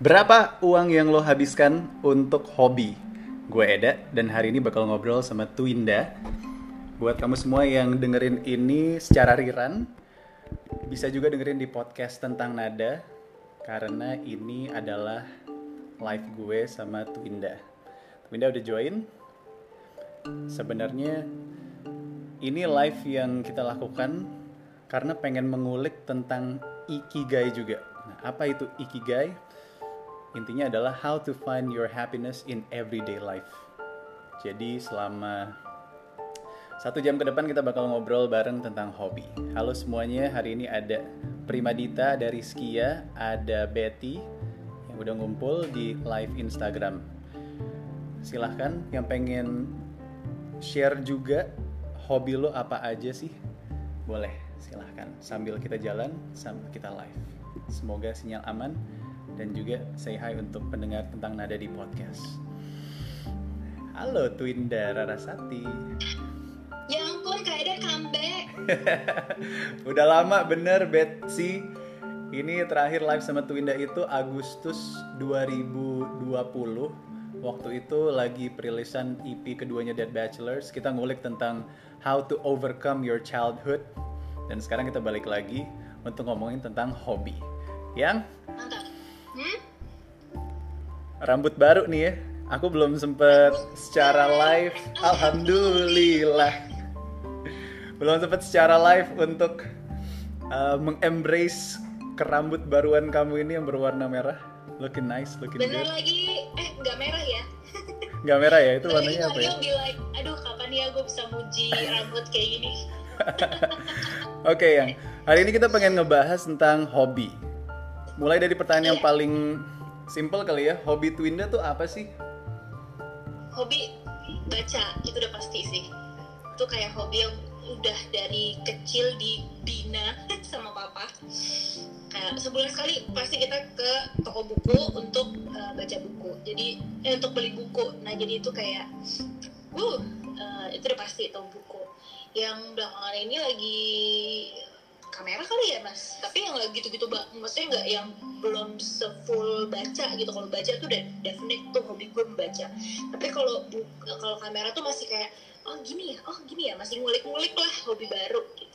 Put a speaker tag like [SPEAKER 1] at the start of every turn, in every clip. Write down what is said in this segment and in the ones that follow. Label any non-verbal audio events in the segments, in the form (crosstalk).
[SPEAKER 1] Berapa uang yang lo habiskan untuk hobi? Gue Eda dan hari ini bakal ngobrol sama Twinda. Buat kamu semua yang dengerin ini secara riran, bisa juga dengerin di podcast tentang nada karena ini adalah live gue sama Twinda. Twinda udah join. Sebenarnya ini live yang kita lakukan karena pengen mengulik tentang ikigai juga. Nah, apa itu ikigai? Intinya adalah how to find your happiness in everyday life. Jadi selama satu jam ke depan kita bakal ngobrol bareng tentang hobi. Halo semuanya, hari ini ada Prima Dita dari Skia, ada Betty yang udah ngumpul di live Instagram. Silahkan yang pengen share juga hobi lo apa aja sih? Boleh, silahkan. Sambil kita jalan, sambil kita live. Semoga sinyal aman dan juga say hi untuk pendengar tentang nada di podcast. Halo Twinda Rarasati.
[SPEAKER 2] Ya ampun, Kak Eda comeback. (laughs)
[SPEAKER 1] Udah lama bener Betsy. Ini terakhir live sama Twinda itu Agustus 2020. Waktu itu lagi perilisan EP keduanya Dead Bachelors. Kita ngulik tentang how to overcome your childhood. Dan sekarang kita balik lagi untuk ngomongin tentang hobi. Yang
[SPEAKER 2] Mantap. Hmm?
[SPEAKER 1] rambut baru nih ya. Aku belum sempet secara live. Alhamdulillah. Belum sempet secara live untuk uh, mengembrace kerambut baruan kamu ini yang berwarna merah. Looking nice, looking
[SPEAKER 2] Bener
[SPEAKER 1] good.
[SPEAKER 2] lagi, eh nggak merah ya? (laughs)
[SPEAKER 1] Nggak merah ya? Itu
[SPEAKER 2] Tadi
[SPEAKER 1] warnanya apa ya?
[SPEAKER 2] Bilang, aduh kapan ya gue bisa muji rambut kayak gini? (laughs)
[SPEAKER 1] Oke, yang hari ini kita pengen ngebahas tentang hobi. Mulai dari pertanyaan yang paling simple kali ya. Hobi Twinda tuh apa sih?
[SPEAKER 2] Hobi baca, itu udah pasti sih. Itu kayak hobi yang udah dari kecil dibina (laughs) sama papa. Kayak sebulan sekali pasti kita ke toko buku untuk uh, baca buku. Jadi eh, untuk beli buku. Nah jadi itu kayak, uh, itu udah pasti toko buku. Yang belakangan ini lagi kamera kali ya mas? Tapi yang gitu-gitu maksudnya nggak yang belum sefull baca gitu. Kalau baca tuh udah definite tuh hobi gue membaca. Tapi kalau kalau kamera tuh masih kayak oh gini ya oh gini ya. Masih ngulik-ngulik lah hobi baru gitu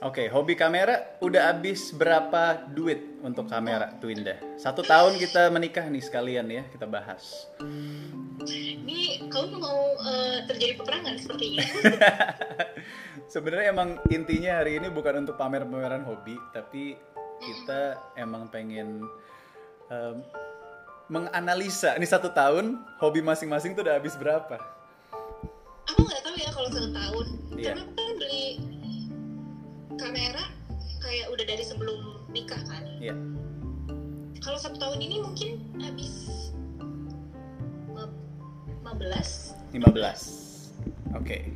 [SPEAKER 1] Oke, hobi kamera udah habis berapa duit untuk kamera Twinda? Satu tahun kita menikah nih sekalian ya, kita bahas.
[SPEAKER 2] ini kamu mau eh, terjadi peperangan sepertinya (laughs)
[SPEAKER 1] Sebenarnya emang intinya hari ini bukan untuk pamer-pameran hobi, tapi kita emang pengen em, menganalisa ini satu tahun hobi masing-masing tuh udah habis berapa.
[SPEAKER 2] aku nggak tahu ya kalau satu tahun
[SPEAKER 1] Iya.
[SPEAKER 2] karena aku kan beli kamera kayak udah dari sebelum nikah kan
[SPEAKER 1] Iya.
[SPEAKER 2] kalau satu tahun ini mungkin habis lima- 15
[SPEAKER 1] 15. Oke.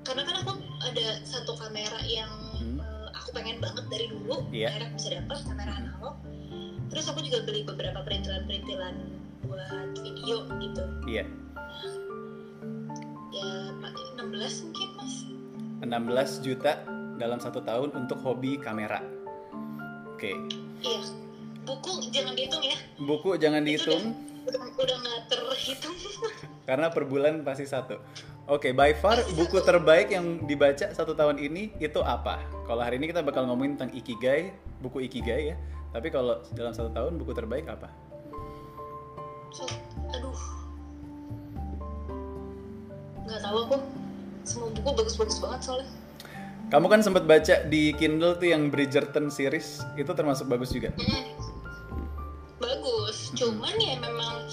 [SPEAKER 2] karena kan aku ada satu kamera yang
[SPEAKER 1] Hmm.
[SPEAKER 2] eh, aku pengen banget dari dulu
[SPEAKER 1] Iya.
[SPEAKER 2] akhirnya bisa dapat kamera analog terus aku juga beli beberapa perintilan-perintilan buat video gitu
[SPEAKER 1] Iya.
[SPEAKER 2] ya Pak, 16 mungkin mas
[SPEAKER 1] 16 juta dalam satu tahun untuk hobi kamera. Oke.
[SPEAKER 2] iya buku jangan dihitung ya
[SPEAKER 1] Buku jangan dihitung.
[SPEAKER 2] udah udah nggak terhitung (laughs)
[SPEAKER 1] Karena per bulan pasti satu. Oke, by far buku terbaik yang dibaca satu tahun ini itu apa? Kalau hari ini kita bakal ngomongin tentang ikigai, buku ikigai ya. Tapi kalau dalam satu tahun buku terbaik apa?
[SPEAKER 2] so, aduh nggak tahu aku semua buku bagus-bagus banget soalnya
[SPEAKER 1] Kamu kan sempat baca di Kindle tuh yang Bridgerton series, itu termasuk bagus juga.
[SPEAKER 2] Mm. bagus cuman ya memang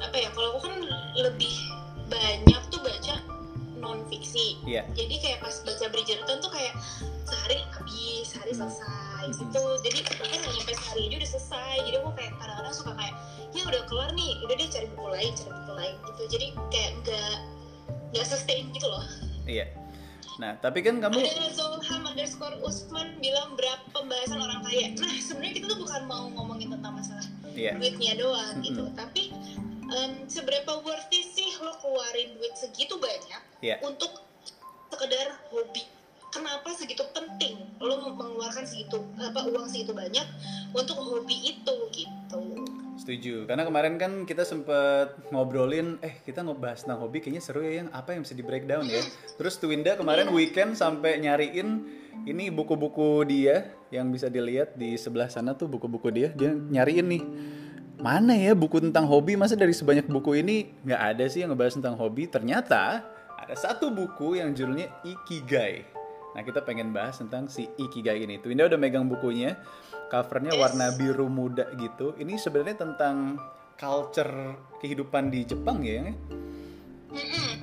[SPEAKER 2] apa ya kalau aku kan lebih banyak tuh baca non fiksi
[SPEAKER 1] Iya.
[SPEAKER 2] jadi kayak pas baca Bridgerton tuh kayak sehari habis sehari
[SPEAKER 1] Hmm.
[SPEAKER 2] selesai
[SPEAKER 1] Hmm.
[SPEAKER 2] gitu jadi nggak nyampe sehari aja udah selesai jadi aku kayak kadang-kadang suka kayak ya udah keluar nih udah deh cari buku lain cari buku lain gitu jadi kayak nggak nggak sustain gitu loh
[SPEAKER 1] Iya. Nah, tapi kan kamu
[SPEAKER 2] ada Zulham underscore Usman bilang berapa pembahasan orang kaya nah sebenarnya kita tuh bukan mau ngomongin tentang masalah
[SPEAKER 1] Iya.
[SPEAKER 2] duitnya doang gitu
[SPEAKER 1] Mm-mm.
[SPEAKER 2] tapi em, seberapa worth it sih lo keluarin duit segitu banyak
[SPEAKER 1] Iya.
[SPEAKER 2] untuk sekedar hobi kenapa segitu penting lo mengeluarkan segitu apa uang segitu banyak untuk hobi itu gitu
[SPEAKER 1] Setuju. Karena kemarin kan kita sempet ngobrolin, eh kita ngebahas tentang hobi kayaknya seru ya yang apa yang bisa di breakdown ya. Terus Twinda kemarin weekend sampai nyariin ini buku-buku dia yang bisa dilihat di sebelah sana tuh buku-buku dia. Dia nyariin nih mana ya buku tentang hobi? Masa dari sebanyak buku ini nggak ada sih yang ngebahas tentang hobi? Ternyata ada satu buku yang judulnya Ikigai. Nah kita pengen bahas tentang si Ikigai ini. Twinda udah megang bukunya covernya warna biru muda gitu ini sebenarnya tentang culture kehidupan di Jepang ya
[SPEAKER 2] Mm-mm.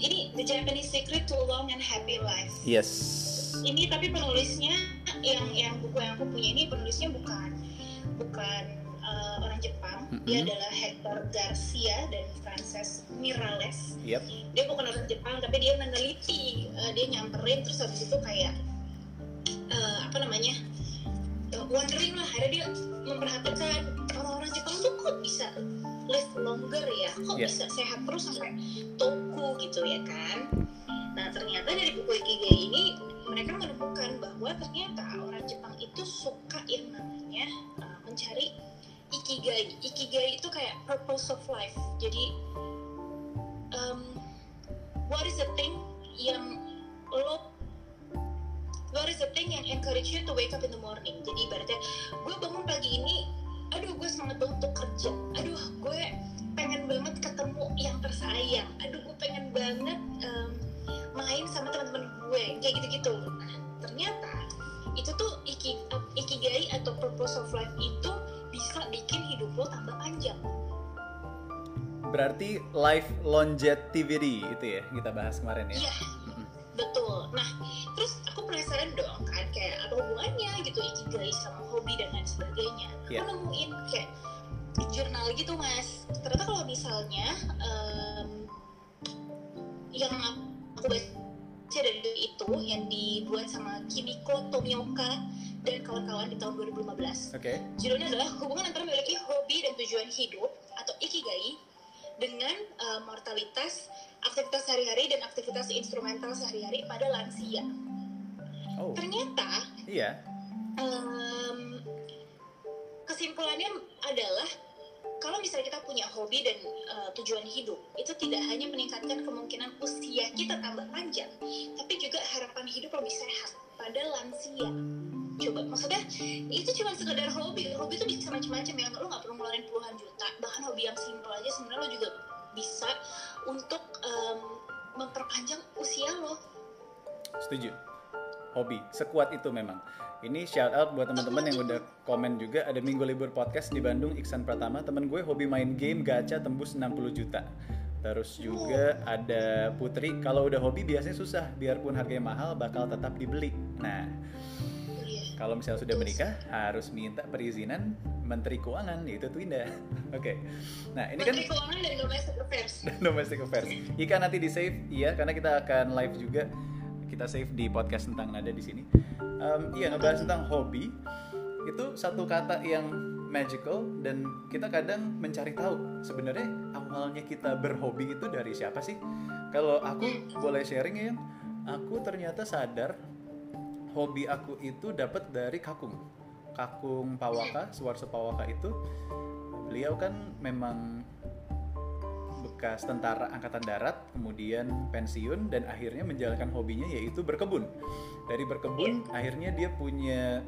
[SPEAKER 2] Ini The Japanese Secret to Long and Happy Life.
[SPEAKER 1] yes
[SPEAKER 2] Ini tapi penulisnya yang yang buku yang aku punya ini penulisnya bukan bukan uh, orang Jepang. Dia
[SPEAKER 1] Mm-mm.
[SPEAKER 2] adalah Hector Garcia dan Frances Mirales.
[SPEAKER 1] yep
[SPEAKER 2] Dia bukan orang Jepang tapi dia meneliti, uh, dia nyamperin terus habis itu kayak uh, wondering lah, akhirnya dia memperhatikan orang-orang Jepang tuh kok bisa live longer ya, kok
[SPEAKER 1] Yeah.
[SPEAKER 2] bisa sehat terus sampai toku gitu ya kan? Nah ternyata dari buku Ikigai ini mereka menemukan bahwa ternyata orang Jepang itu suka yang namanya uh, mencari Ikigai. Ikigai itu kayak purpose of life. Jadi um, what is the thing yang lo what is the thing yang encourage you to wake up in the morning. Jadi ibaratnya gue bangun pagi ini aduh gue semangat banget untuk kerja. Aduh gue pengen banget ketemu yang tersayang. Aduh gue pengen banget em, main sama teman-teman gue. Kayak gitu-gitu. Nah ternyata itu tuh iki, ikigai atau purpose of life itu bisa bikin hidup lo tambah panjang.
[SPEAKER 1] Berarti life longevity itu ya kita bahas kemarin ya?
[SPEAKER 2] Iya.
[SPEAKER 1] Mm-mm.
[SPEAKER 2] Betul. Nah terus aku penasaran dong kan? Kayak apa hubungannya gitu ikigai sama hobi dan lain sebagainya.
[SPEAKER 1] Iya.
[SPEAKER 2] aku nemuin kayak jurnal gitu mas. Ternyata kalau misalnya em, yang aku baca dari itu yang dibuat sama Kimiko Tomioka dan kawan-kawan di tahun 2015
[SPEAKER 1] oke.
[SPEAKER 2] Judulnya adalah hubungan antara memiliki hobi dan tujuan hidup atau ikigai dengan uh, mortalitas, aktivitas sehari-hari dan aktivitas instrumental sehari-hari pada lansia.
[SPEAKER 1] oh
[SPEAKER 2] Ternyata
[SPEAKER 1] iya
[SPEAKER 2] em, kesimpulannya adalah kalau misalnya kita punya hobi dan uh, tujuan hidup, itu tidak hanya meningkatkan kemungkinan usia kita tambah panjang, tapi juga harapan hidup lebih sehat pada lansia. Coba, maksudnya itu cuma sekedar hobi. Hobi itu bisa macam-macam ya, lo nggak perlu ngeluarin puluhan juta. Bahkan hobi yang simpel aja sebenarnya lo juga bisa untuk em, memperpanjang usia lo.
[SPEAKER 1] Setuju. Hobi, sekuat itu memang. Ini shout out buat teman-teman yang udah komen juga ada Minggu Libur Podcast di Bandung Iksan Pratama. Temen gue hobi main game gacha tembus 60 juta. Terus juga ada Putri, kalau udah hobi biasanya susah, biarpun harganya mahal bakal tetap dibeli. Nah. Kalau misalnya sudah menikah harus minta perizinan Menteri Keuangan yaitu Twinda. (laughs) Oke. Nah, ini kan
[SPEAKER 2] Menteri Keuangan dan Domestic Affairs. (laughs)
[SPEAKER 1] domestic affairs. Jika nanti di save, iya karena kita akan live juga. Kita save di podcast tentang nada di sini. Em, iya ngebahas tentang hobi itu satu kata yang magical dan kita kadang mencari tahu sebenarnya awalnya kita berhobi itu dari siapa sih? Kalau aku boleh sharing ya, aku ternyata sadar hobi aku itu dapat dari kakung. Kakung Pawaka, Suwarso Pawaka itu beliau kan memang bekas tentara angkatan darat, kemudian pensiun dan akhirnya menjalankan hobinya yaitu berkebun. Dari berkebun akhirnya dia punya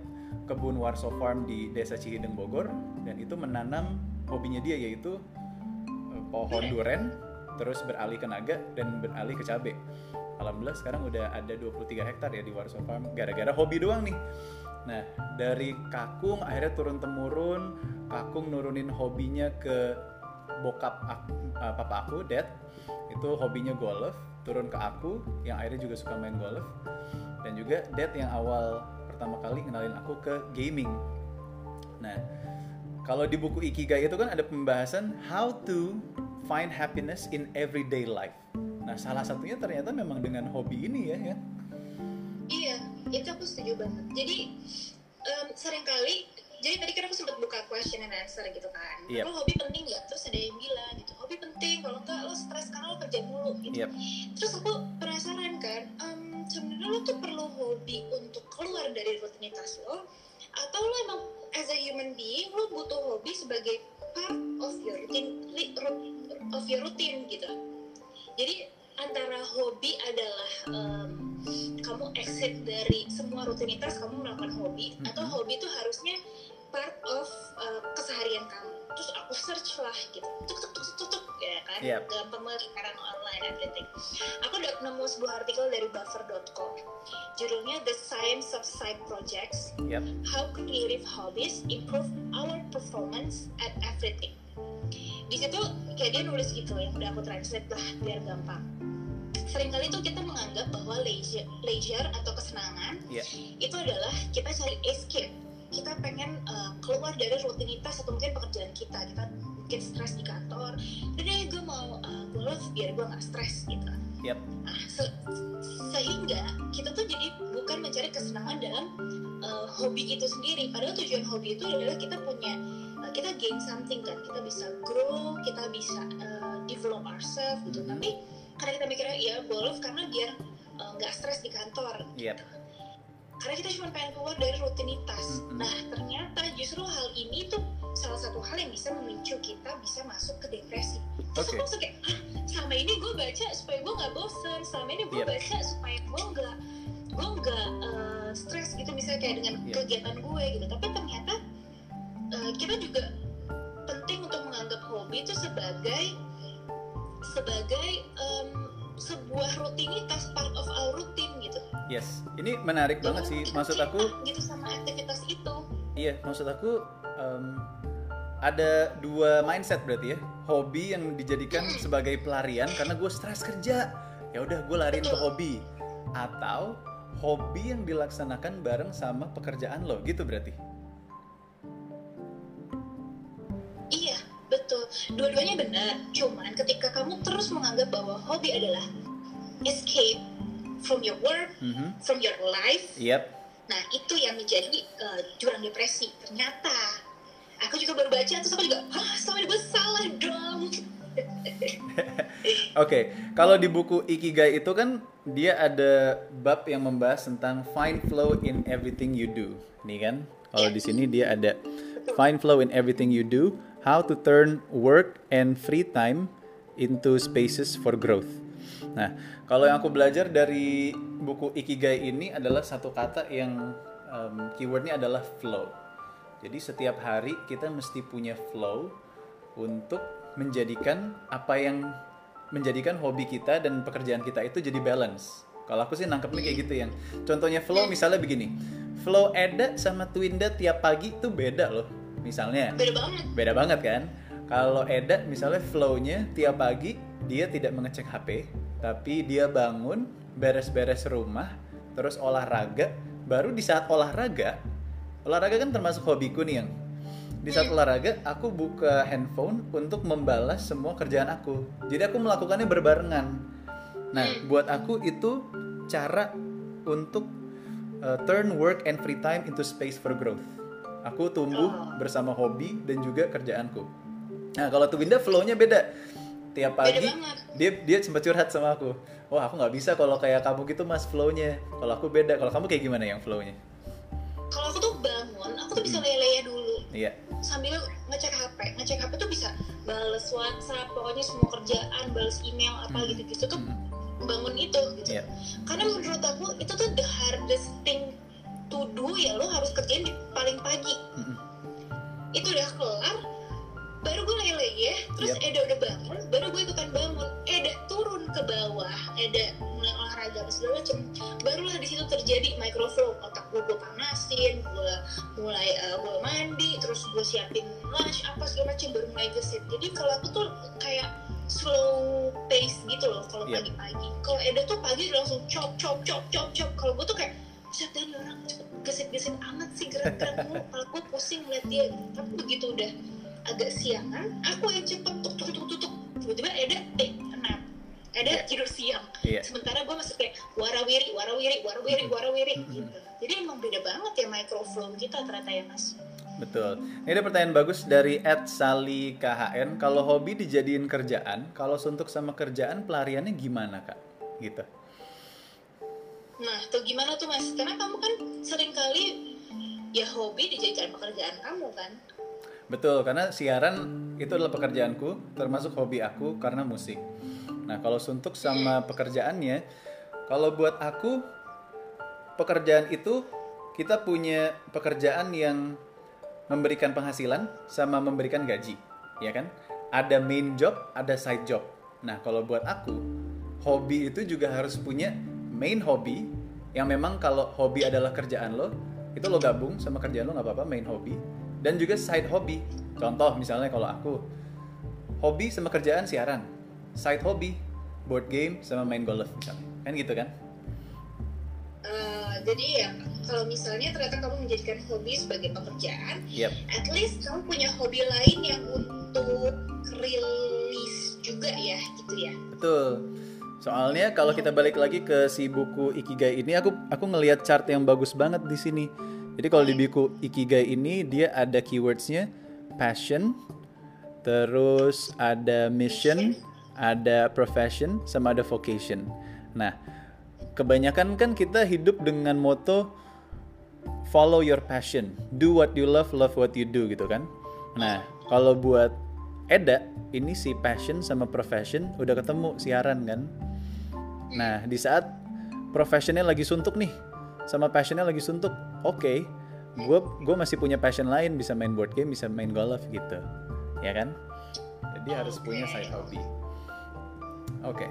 [SPEAKER 1] kebun Warso Farm di Desa Cihideng Bogor dan itu menanam hobinya dia yaitu eh, pohon duren terus beralih ke naga dan beralih ke cabe. Alhamdulillah sekarang udah ada 23 hektar ya di Warso Farm gara-gara hobi doang nih. Nah, dari kakung akhirnya turun temurun, kakung nurunin hobinya ke bokap aku, uh, papa aku, dad. Itu hobinya golf, turun ke aku yang akhirnya juga suka main golf. Dan juga dad yang awal pertama kali kenalin aku ke gaming. Nah, kalau di buku Ikigai itu kan ada pembahasan how to find happiness in everyday life. Nah, salah satunya ternyata memang dengan hobi ini ya, ya.
[SPEAKER 2] Iya, itu aku setuju banget. Jadi em, sering kali, jadi tadi kan aku sempat buka question and answer gitu kan.
[SPEAKER 1] Yep.
[SPEAKER 2] Lo hobi penting nggak? Terus ada yang bilang gitu, hobi penting. Kalau enggak lo stres karena lo kerja mulu gitu.
[SPEAKER 1] Yep.
[SPEAKER 2] Terus aku penasaran kan, em, sebenarnya lo tuh perlu hobi untuk keluar dari rutinitas lo, atau lo emang as a human being lo butuh hobi sebagai part of your routine of your routine gitu. Jadi antara hobi adalah em, kamu exit dari semua rutinitas kamu melakukan hobi
[SPEAKER 1] Mhm.
[SPEAKER 2] atau hobi itu harusnya part of uh, keseharian kamu. Terus aku search lah gitu. Tuk tuk tuk tuk tuk ya kan
[SPEAKER 1] Yep.
[SPEAKER 2] banget sekarang online everything aku udah nemu sebuah artikel dari buffer.com judulnya The Science of Side Projects
[SPEAKER 1] Yap.
[SPEAKER 2] How Creative Hobbies Improve Our Performance at Everything. Di situ kayak dia nulis gitu yang udah aku translate lah biar gampang. Seringkali tuh kita menganggap bahwa leisure, leisure atau kesenangan
[SPEAKER 1] Iya.
[SPEAKER 2] itu adalah kita cari escape. Kita pengen uh, keluar dari rutinitas atau mungkin pekerjaan kita. Kita mungkin stres di kantor. Udah deh gue mau uh, golf biar gue nggak stres gitu.
[SPEAKER 1] Yap.
[SPEAKER 2] Nah, se- sehingga kita tuh jadi bukan mencari kesenangan dalam uh, hobi itu sendiri. Padahal tujuan hobi itu adalah kita punya uh, kita gain something kan. Kita bisa grow, kita bisa uh, develop ourselves gitu.
[SPEAKER 1] Mhm.
[SPEAKER 2] Tapi karena kita mikirnya ya golf karena biar uh, nggak stres di kantor.
[SPEAKER 1] Yap.
[SPEAKER 2] Karena kita cuma pengen keluar dari rutinitas. Nah ternyata justru hal ini tuh salah satu hal yang bisa memicu kita bisa masuk ke depresi. Terus
[SPEAKER 1] Oke.
[SPEAKER 2] aku langsung kayak, "Hah, selama ini gue baca supaya gue nggak bosen, selama ini gue
[SPEAKER 1] Yep.
[SPEAKER 2] baca supaya gue nggak gue nggak uh, stres gitu misalnya kayak dengan
[SPEAKER 1] Yep.
[SPEAKER 2] kegiatan gue gitu. Tapi ternyata uh, kita juga penting untuk menganggap hobi itu sebagai sebagai um, sebuah rutinitas part of our routine.
[SPEAKER 1] Yes. Ini menarik banget sih. Maksud aku,
[SPEAKER 2] gitu sama aktivitas itu.
[SPEAKER 1] iya. Maksud aku em, ada dua mindset berarti ya. Hobi yang dijadikan
[SPEAKER 2] Mm.
[SPEAKER 1] sebagai pelarian karena gue stres kerja. Ya udah gue lariin ke
[SPEAKER 2] Betul.
[SPEAKER 1] hobi. Atau hobi yang dilaksanakan bareng sama pekerjaan lo gitu berarti.
[SPEAKER 2] Iya, betul. Dua-duanya benar. Cuman ketika kamu terus menganggap bahwa hobi adalah escape from your work,
[SPEAKER 1] Mhm.
[SPEAKER 2] from your life,
[SPEAKER 1] Yap.
[SPEAKER 2] nah itu yang menjadi uh, jurang depresi. Ternyata aku juga baru baca terus aku juga, ah ini gue salah dong. (laughs)
[SPEAKER 1] Oke, kalau di buku Ikigai itu kan dia ada bab yang membahas tentang find flow in everything you do. Nih kan, kalau di sini dia ada find flow in everything you do, how to turn work and free time into spaces for growth. Nah, kalau yang aku belajar dari buku Ikigai ini adalah satu kata yang em, keywordnya adalah flow. Jadi setiap hari kita mesti punya flow untuk menjadikan apa yang menjadikan hobi kita dan pekerjaan kita itu jadi balance. Kalau aku sih nangkepnya kayak gitu yang contohnya flow misalnya begini. Flow Eda sama Twinda tiap pagi tuh beda loh. Misalnya
[SPEAKER 2] Beda banget.
[SPEAKER 1] beda banget kan kalau Eda misalnya flow-nya tiap pagi dia tidak mengecek HP tapi dia bangun beres-beres rumah terus olahraga. Baru di saat olahraga olahraga kan termasuk hobiku nih yang. Di saat olahraga aku buka handphone untuk membalas semua kerjaan aku. Jadi aku melakukannya berbarengan. Nah buat aku itu cara untuk uh, turn work and free time into space for growth. Aku tumbuh
[SPEAKER 2] Oh.
[SPEAKER 1] bersama hobi dan juga kerjaanku. Nah kalau tuh Winda flow-nya beda tiap pagi dia dia sempat curhat sama aku wah aku nggak bisa kalau kayak kamu gitu mas flow-nya kalau aku beda kalau kamu kayak gimana yang flow-nya
[SPEAKER 2] Kalau aku tuh bangun, aku tuh bisa lele dulu
[SPEAKER 1] iya
[SPEAKER 2] sambil ngecek HP. Ngecek HP tuh bisa bales WhatsApp, pokoknya semua kerjaan, bales email apa
[SPEAKER 1] Hmm.
[SPEAKER 2] gitu-gitu tuh
[SPEAKER 1] Mhm.
[SPEAKER 2] bangun itu gitu.
[SPEAKER 1] Iya.
[SPEAKER 2] Karena menurut aku itu tuh the hardest thing to do ya lo harus kerjain di paling kalau
[SPEAKER 1] Yep.
[SPEAKER 2] pagi-pagi. Kalau Eda tuh pagi udah langsung chop chop chop chop chop. Kalau gue tuh kayak Buset dari orang gesit-gesit amat sih gerak-gerak mulu (laughs) Kepala gue pusing ngeliat dia Tapi begitu udah agak siangan Aku yang cepet tuk tuk tuk tuk Tiba-tiba Eda, eh kenapa? Eda
[SPEAKER 1] Iya.
[SPEAKER 2] tidur siang
[SPEAKER 1] Iya.
[SPEAKER 2] Sementara gue masih kayak warawiri, warawiri, warawiri, warawiri
[SPEAKER 1] Mhm.
[SPEAKER 2] gitu kita ternyata ya mas
[SPEAKER 1] Betul. Ini ada pertanyaan bagus dari Ed Sali KHN. Kalau hobi dijadiin kerjaan, kalau suntuk sama kerjaan pelariannya gimana kak? Gitu.
[SPEAKER 2] Nah tuh gimana tuh mas? Karena kamu kan sering kali ya hobi dijadikan pekerjaan kamu kan
[SPEAKER 1] Betul, karena siaran itu adalah pekerjaanku, termasuk hobi aku karena musik. Nah, kalau suntuk sama pekerjaannya, kalau buat aku pekerjaan itu kita punya pekerjaan yang memberikan penghasilan sama memberikan gaji, ya kan? Ada main job, ada side job. Nah, kalau buat aku, hobi itu juga harus punya main hobi yang memang kalau hobi adalah kerjaan lo, itu lo gabung sama kerjaan lo nggak apa-apa main hobi dan juga side hobi. Contoh misalnya kalau aku hobi sama kerjaan siaran, side hobi board game sama main golf misalnya, kan gitu kan?
[SPEAKER 2] Uh, jadi ya kalau misalnya ternyata kamu menjadikan hobi sebagai pekerjaan,
[SPEAKER 1] Yep.
[SPEAKER 2] at least kamu punya hobi lain yang untuk rilis juga ya, gitu ya.
[SPEAKER 1] Betul. Soalnya kalau kita balik lagi ke si buku Ikigai ini, aku aku ngelihat chart yang bagus banget di sini. Jadi kalau di buku Ikigai ini dia ada keywordsnya passion, terus ada mission, ada profession, sama ada vocation. Nah, kebanyakan kan kita hidup dengan moto follow your passion, do what you love, love what you do gitu kan. Nah, kalau buat Eda, ini si passion sama profession udah ketemu siaran kan. Nah, di saat professionnya lagi suntuk nih, sama passionnya lagi suntuk, oke, gue gue masih punya passion lain, bisa main board game, bisa main golf gitu, ya kan? Jadi harus punya side hobby. Oke,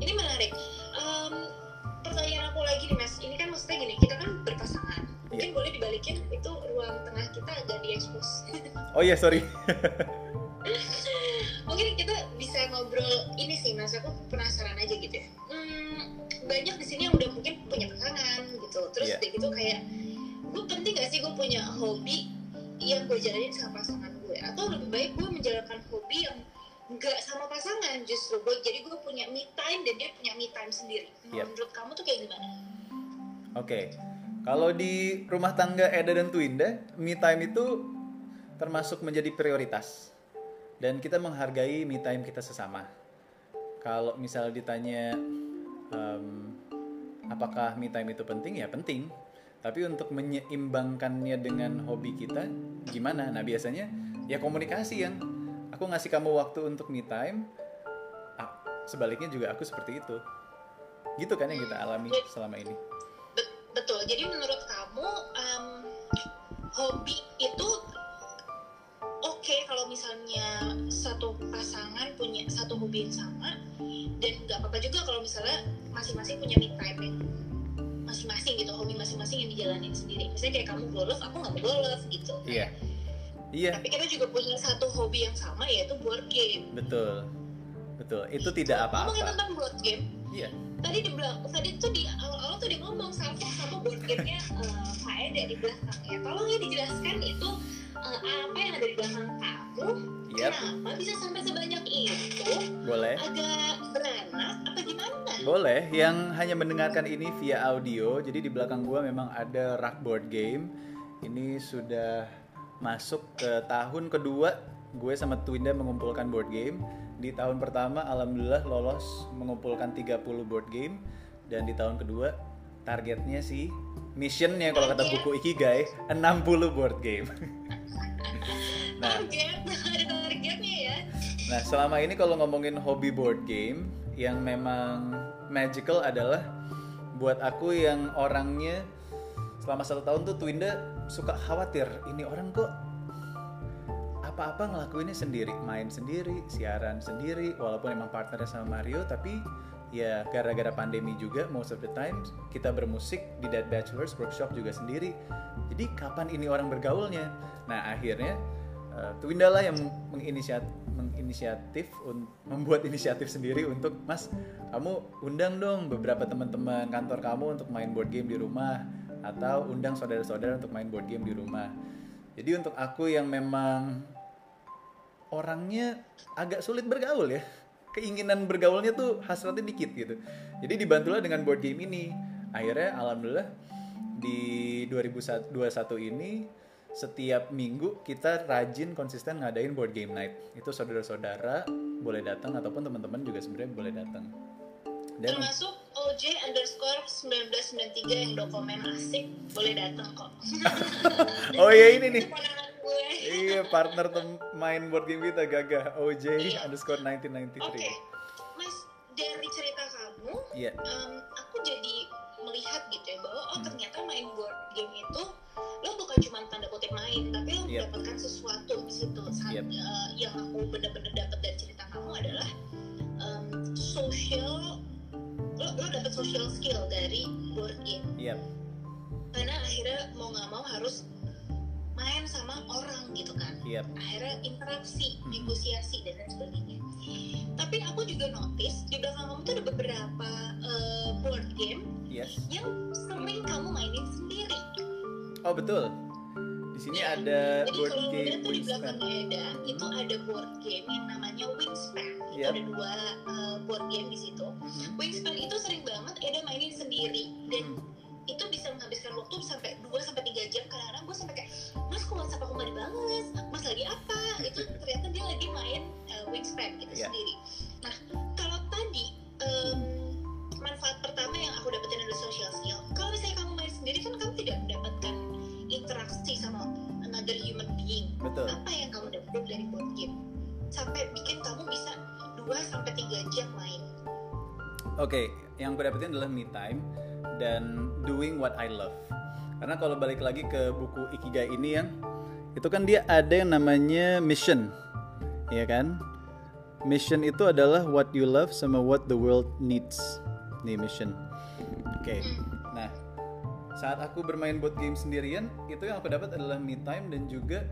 [SPEAKER 2] Ini menarik. Em, pertanyaan aku lagi nih mas, ini kan maksudnya gini, kita kan berpasangan. Mungkin boleh dibalikin itu ruang tengah kita agak diekspos. (laughs)
[SPEAKER 1] oh iya sorry. (laughs)
[SPEAKER 2] Mungkin kita bisa ngobrol ini sih mas, aku penasaran aja gitu ya. Hmm, banyak di sini yang udah mungkin punya pasangan gitu, terus
[SPEAKER 1] Iya.
[SPEAKER 2] udah gitu kayak gue penting gak sih gue punya hobi yang gue jalanin sama pasangan gue atau lebih baik gue menjalankan hobi yang nggak sama pasangan justru gue jadi gue punya me time dan dia punya me time sendiri
[SPEAKER 1] Yep.
[SPEAKER 2] menurut kamu tuh kayak gimana
[SPEAKER 1] Oke, kalau di rumah tangga Eda dan Twinda, me time itu termasuk menjadi prioritas. Dan kita menghargai me time kita sesama. Kalau misal ditanya, em, apakah me time itu penting? Ya penting. Tapi untuk menyeimbangkannya dengan hobi kita, gimana? Nah biasanya ya komunikasi yang aku ngasih kamu waktu untuk me time, ah, sebaliknya juga aku seperti itu. Gitu kan yang kita alami selama ini.
[SPEAKER 2] Bet- betul jadi menurut kamu em, hobi itu oke kalau misalnya satu pasangan punya satu hobi yang sama dan nggak apa-apa juga kalau misalnya masing-masing punya me time yang masing-masing gitu hobi masing-masing yang dijalanin sendiri misalnya kayak kamu golf aku nggak mau golf gitu
[SPEAKER 1] Iya. Iya,
[SPEAKER 2] tapi kita juga punya satu hobi yang sama yaitu board game
[SPEAKER 1] betul. Betul. Itu tidak
[SPEAKER 2] ngomongin
[SPEAKER 1] apa-apa.
[SPEAKER 2] tentang board game
[SPEAKER 1] Iya.
[SPEAKER 2] tadi di belakang tadi tuh di awal-awal tuh dia ngomong sama sama board game-nya eh, Kak Ede di belakang ya tolong ya dijelaskan itu eh, apa yang ada di belakang kamu
[SPEAKER 1] Yap.
[SPEAKER 2] kenapa bisa sampai sebanyak itu
[SPEAKER 1] Boleh.
[SPEAKER 2] agak beranak apa gimana
[SPEAKER 1] Boleh. Yang hanya mendengarkan ini via audio. Jadi di belakang gua memang ada rak board game. Ini sudah masuk ke tahun kedua gue sama Twinda mengumpulkan board game. Di tahun pertama alhamdulillah lolos mengumpulkan 30 board game dan di tahun kedua targetnya sih missionnya kalau kata buku Ikigai 60 board game. (laughs) nah,
[SPEAKER 2] ya
[SPEAKER 1] Nah, selama ini kalau ngomongin hobi board game yang memang magical adalah buat aku yang orangnya selama satu tahun tuh Twinda suka khawatir ini orang kok apa-apa ngelakuinnya sendiri, main sendiri, siaran sendiri, walaupun emang partnernya sama Mario, tapi ya gara-gara pandemi juga most of the time kita bermusik di Dead Bachelors workshop juga sendiri. Jadi kapan ini orang bergaulnya? Nah akhirnya uh, Twinda lah yang menginisiat, menginisiatif membuat inisiatif sendiri untuk Mas kamu undang dong beberapa teman-teman kantor kamu untuk main board game di rumah atau undang saudara-saudara untuk main board game di rumah. Jadi untuk aku yang memang orangnya agak sulit bergaul ya. Keinginan bergaulnya tuh hasratnya dikit gitu. Jadi dibantulah dengan board game ini. Akhirnya alhamdulillah di 2021 ini setiap minggu kita rajin konsisten ngadain board game night. Itu saudara-saudara boleh datang ataupun teman-teman juga sebenarnya boleh datang. Dan
[SPEAKER 2] termasuk OJ underscore 1993 yang dokumen asik boleh datang kok (laughs)
[SPEAKER 1] oh iya ini nih. Iya iya partner tem- main board game kita gagah OJ
[SPEAKER 2] Iya.
[SPEAKER 1] underscore
[SPEAKER 2] Oke,
[SPEAKER 1] 1993
[SPEAKER 2] Mas dari cerita kamu,
[SPEAKER 1] iya
[SPEAKER 2] em, aku jadi melihat gitu ya bahwa oh
[SPEAKER 1] Hmm.
[SPEAKER 2] ternyata main board game itu lo bukan cuma tanda kutip main, tapi lo
[SPEAKER 1] Yep.
[SPEAKER 2] mendapatkan sesuatu di situ. Saat,
[SPEAKER 1] Yep.
[SPEAKER 2] eh, yang aku benar-benar dapat dari cerita kamu adalah em, social lo, dapat social skill dari board game
[SPEAKER 1] iya.
[SPEAKER 2] Karena akhirnya mau nggak mau harus main sama orang gitu kan.
[SPEAKER 1] Iya.
[SPEAKER 2] Akhirnya interaksi, negosiasi dan lain sebagainya. Tapi aku juga notice di belakang kamu tuh ada beberapa eh, board game
[SPEAKER 1] yes.
[SPEAKER 2] yang sering kamu mainin sendiri.
[SPEAKER 1] oh betul di sini ada
[SPEAKER 2] Jadi
[SPEAKER 1] board
[SPEAKER 2] kalau
[SPEAKER 1] game
[SPEAKER 2] di
[SPEAKER 1] Wingspan
[SPEAKER 2] belakangnya Eda itu ada board game yang namanya Wingspan. Itu
[SPEAKER 1] Yep.
[SPEAKER 2] ada dua eh, board game di situ.
[SPEAKER 1] Mhm.
[SPEAKER 2] Wingspan itu sering banget Eda mainin sendiri dan
[SPEAKER 1] Hmm.
[SPEAKER 2] itu bisa menghabiskan waktu sampai 2 sampai 3 jam kadang-kadang gue sampai kayak mas kok WhatsApp aku nggak dibales mas lagi apa itu ternyata dia lagi main uh, wingspan gitu
[SPEAKER 1] Iya.
[SPEAKER 2] sendiri nah kalau tadi em, manfaat pertama yang aku dapetin adalah social skill kalau misalnya kamu main sendiri kan kamu tidak mendapatkan interaksi sama another human being
[SPEAKER 1] betul
[SPEAKER 2] apa yang kamu dapetin dari board game sampai bikin kamu bisa 2 sampai 3 jam main
[SPEAKER 1] Oke, yang gue dapetin adalah me time dan doing what I love. Karena kalau balik lagi ke buku Ikigai ini yang itu kan dia ada yang namanya mission, ya kan? Mission itu adalah what you love sama what the world needs. Nih mission. Oke. Nah, saat aku bermain board game sendirian, itu yang aku dapat adalah me time dan juga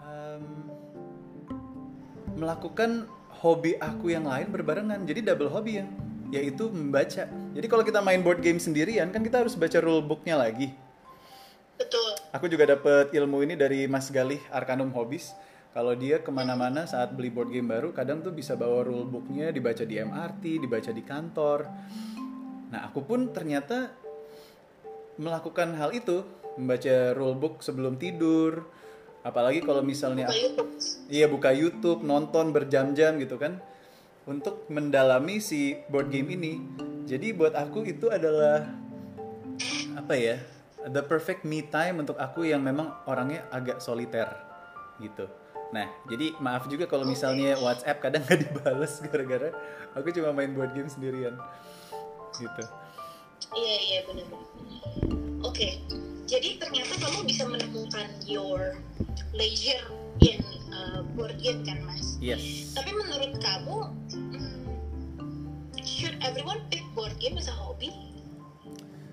[SPEAKER 1] em, melakukan hobi aku yang lain berbarengan. Jadi double hobi ya, yaitu membaca. Jadi kalau kita main board game sendirian kan kita harus baca rule booknya lagi.
[SPEAKER 2] betul
[SPEAKER 1] Aku juga dapat ilmu ini dari Mas Galih Arkanum Hobbies. Kalau dia ke mana-mana saat beli board game baru, kadang tuh bisa bawa rule booknya dibaca di MRT, dibaca di kantor. Nah, aku pun ternyata melakukan hal itu, membaca rule book sebelum tidur. Apalagi kalau misalnya
[SPEAKER 2] buka YouTube.
[SPEAKER 1] Iya buka YouTube, nonton berjam-jam gitu kan. Untuk mendalami si board game ini. Jadi buat aku itu adalah Apa ya The perfect me time untuk aku yang memang orangnya agak soliter Gitu. Nah jadi maaf juga kalau misalnya WhatsApp kadang gak (laughs) dibales Gara-gara aku cuma main board game sendirian Gitu
[SPEAKER 2] Iya iya benar-benar. Oke, jadi ternyata kamu bisa menemukan your leisure in uh, board game kan mas?
[SPEAKER 1] Yes
[SPEAKER 2] Tapi menurut kamu, hmm, should everyone pick board game as a hobby?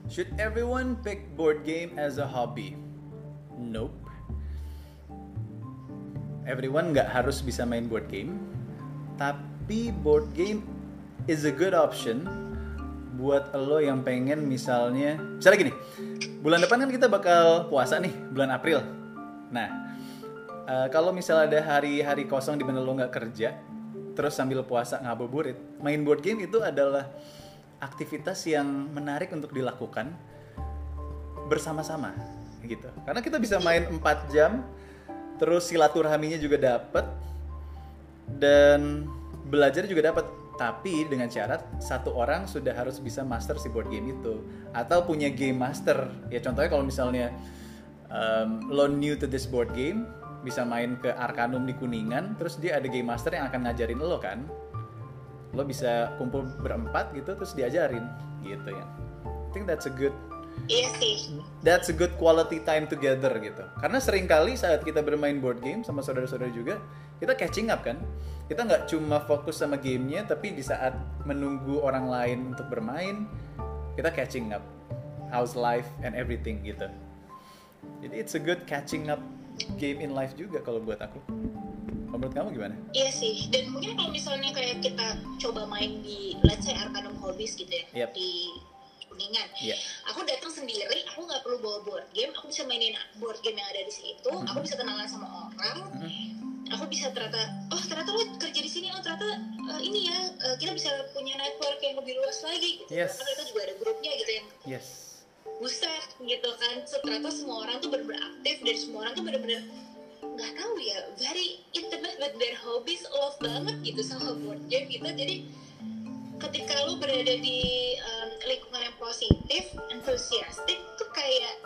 [SPEAKER 1] Should everyone pick board game as a hobby? Nope. Everyone nggak harus bisa main board game, tapi board game is a good option buat lo yang pengen misalnya, misalnya gini, bulan depan kan kita bakal puasa nih, bulan April. Nah, eh, kalau misalnya ada hari-hari kosong di mana lo nggak kerja, terus sambil puasa ngabuburit, main board game itu adalah aktivitas yang menarik untuk dilakukan bersama-sama gitu. Karena kita bisa main 4 jam, terus silaturahminya juga dapat dan belajar juga dapat. Tapi dengan syarat satu orang sudah harus bisa master si board game itu atau punya game master. Ya contohnya kalau misalnya um, lo new to this board game, bisa main ke Arcanum di Kuningan, terus dia ada game master yang akan ngajarin lo kan. Lo bisa kumpul berempat gitu terus diajarin gitu ya. I think that's a good
[SPEAKER 2] Iya sih.
[SPEAKER 1] that's a good quality time together gitu. Karena sering kali saat kita bermain board game sama saudara-saudara juga, kita catching up kan. Kita nggak cuma fokus sama gamenya, tapi di saat menunggu orang lain untuk bermain, kita catching up. How's life and everything gitu. Jadi it's a good catching up game in life juga kalau buat aku. Menurut kamu gimana?
[SPEAKER 2] Iya sih. Dan mungkin kalau misalnya kayak kita coba main di let's say Arcanum Hobbies gitu ya
[SPEAKER 1] Yep.
[SPEAKER 2] di Kuningan.
[SPEAKER 1] Iya.
[SPEAKER 2] Aku datang sendiri, aku nggak perlu bawa board game, aku bisa mainin board game yang ada di situ,
[SPEAKER 1] Mhm.
[SPEAKER 2] aku bisa kenalan sama orang,
[SPEAKER 1] Mhm.
[SPEAKER 2] Aku bisa ternyata, oh ternyata lo kerja di sini, oh ternyata eh, ini ya eh, kita bisa punya network yang lebih luas lagi. Gitu.
[SPEAKER 1] Yes.
[SPEAKER 2] Karena kita juga ada grupnya gitu yang
[SPEAKER 1] Yes.
[SPEAKER 2] buset gitu kan. So, ternyata semua orang tuh benar-benar aktif dan semua orang tuh benar-benar nggak tahu ya, very intimate with their hobbies, love banget gitu sama board game gitu. Jadi ketika lu berada di um, lingkungan yang positif, enthusiastic tuh kayak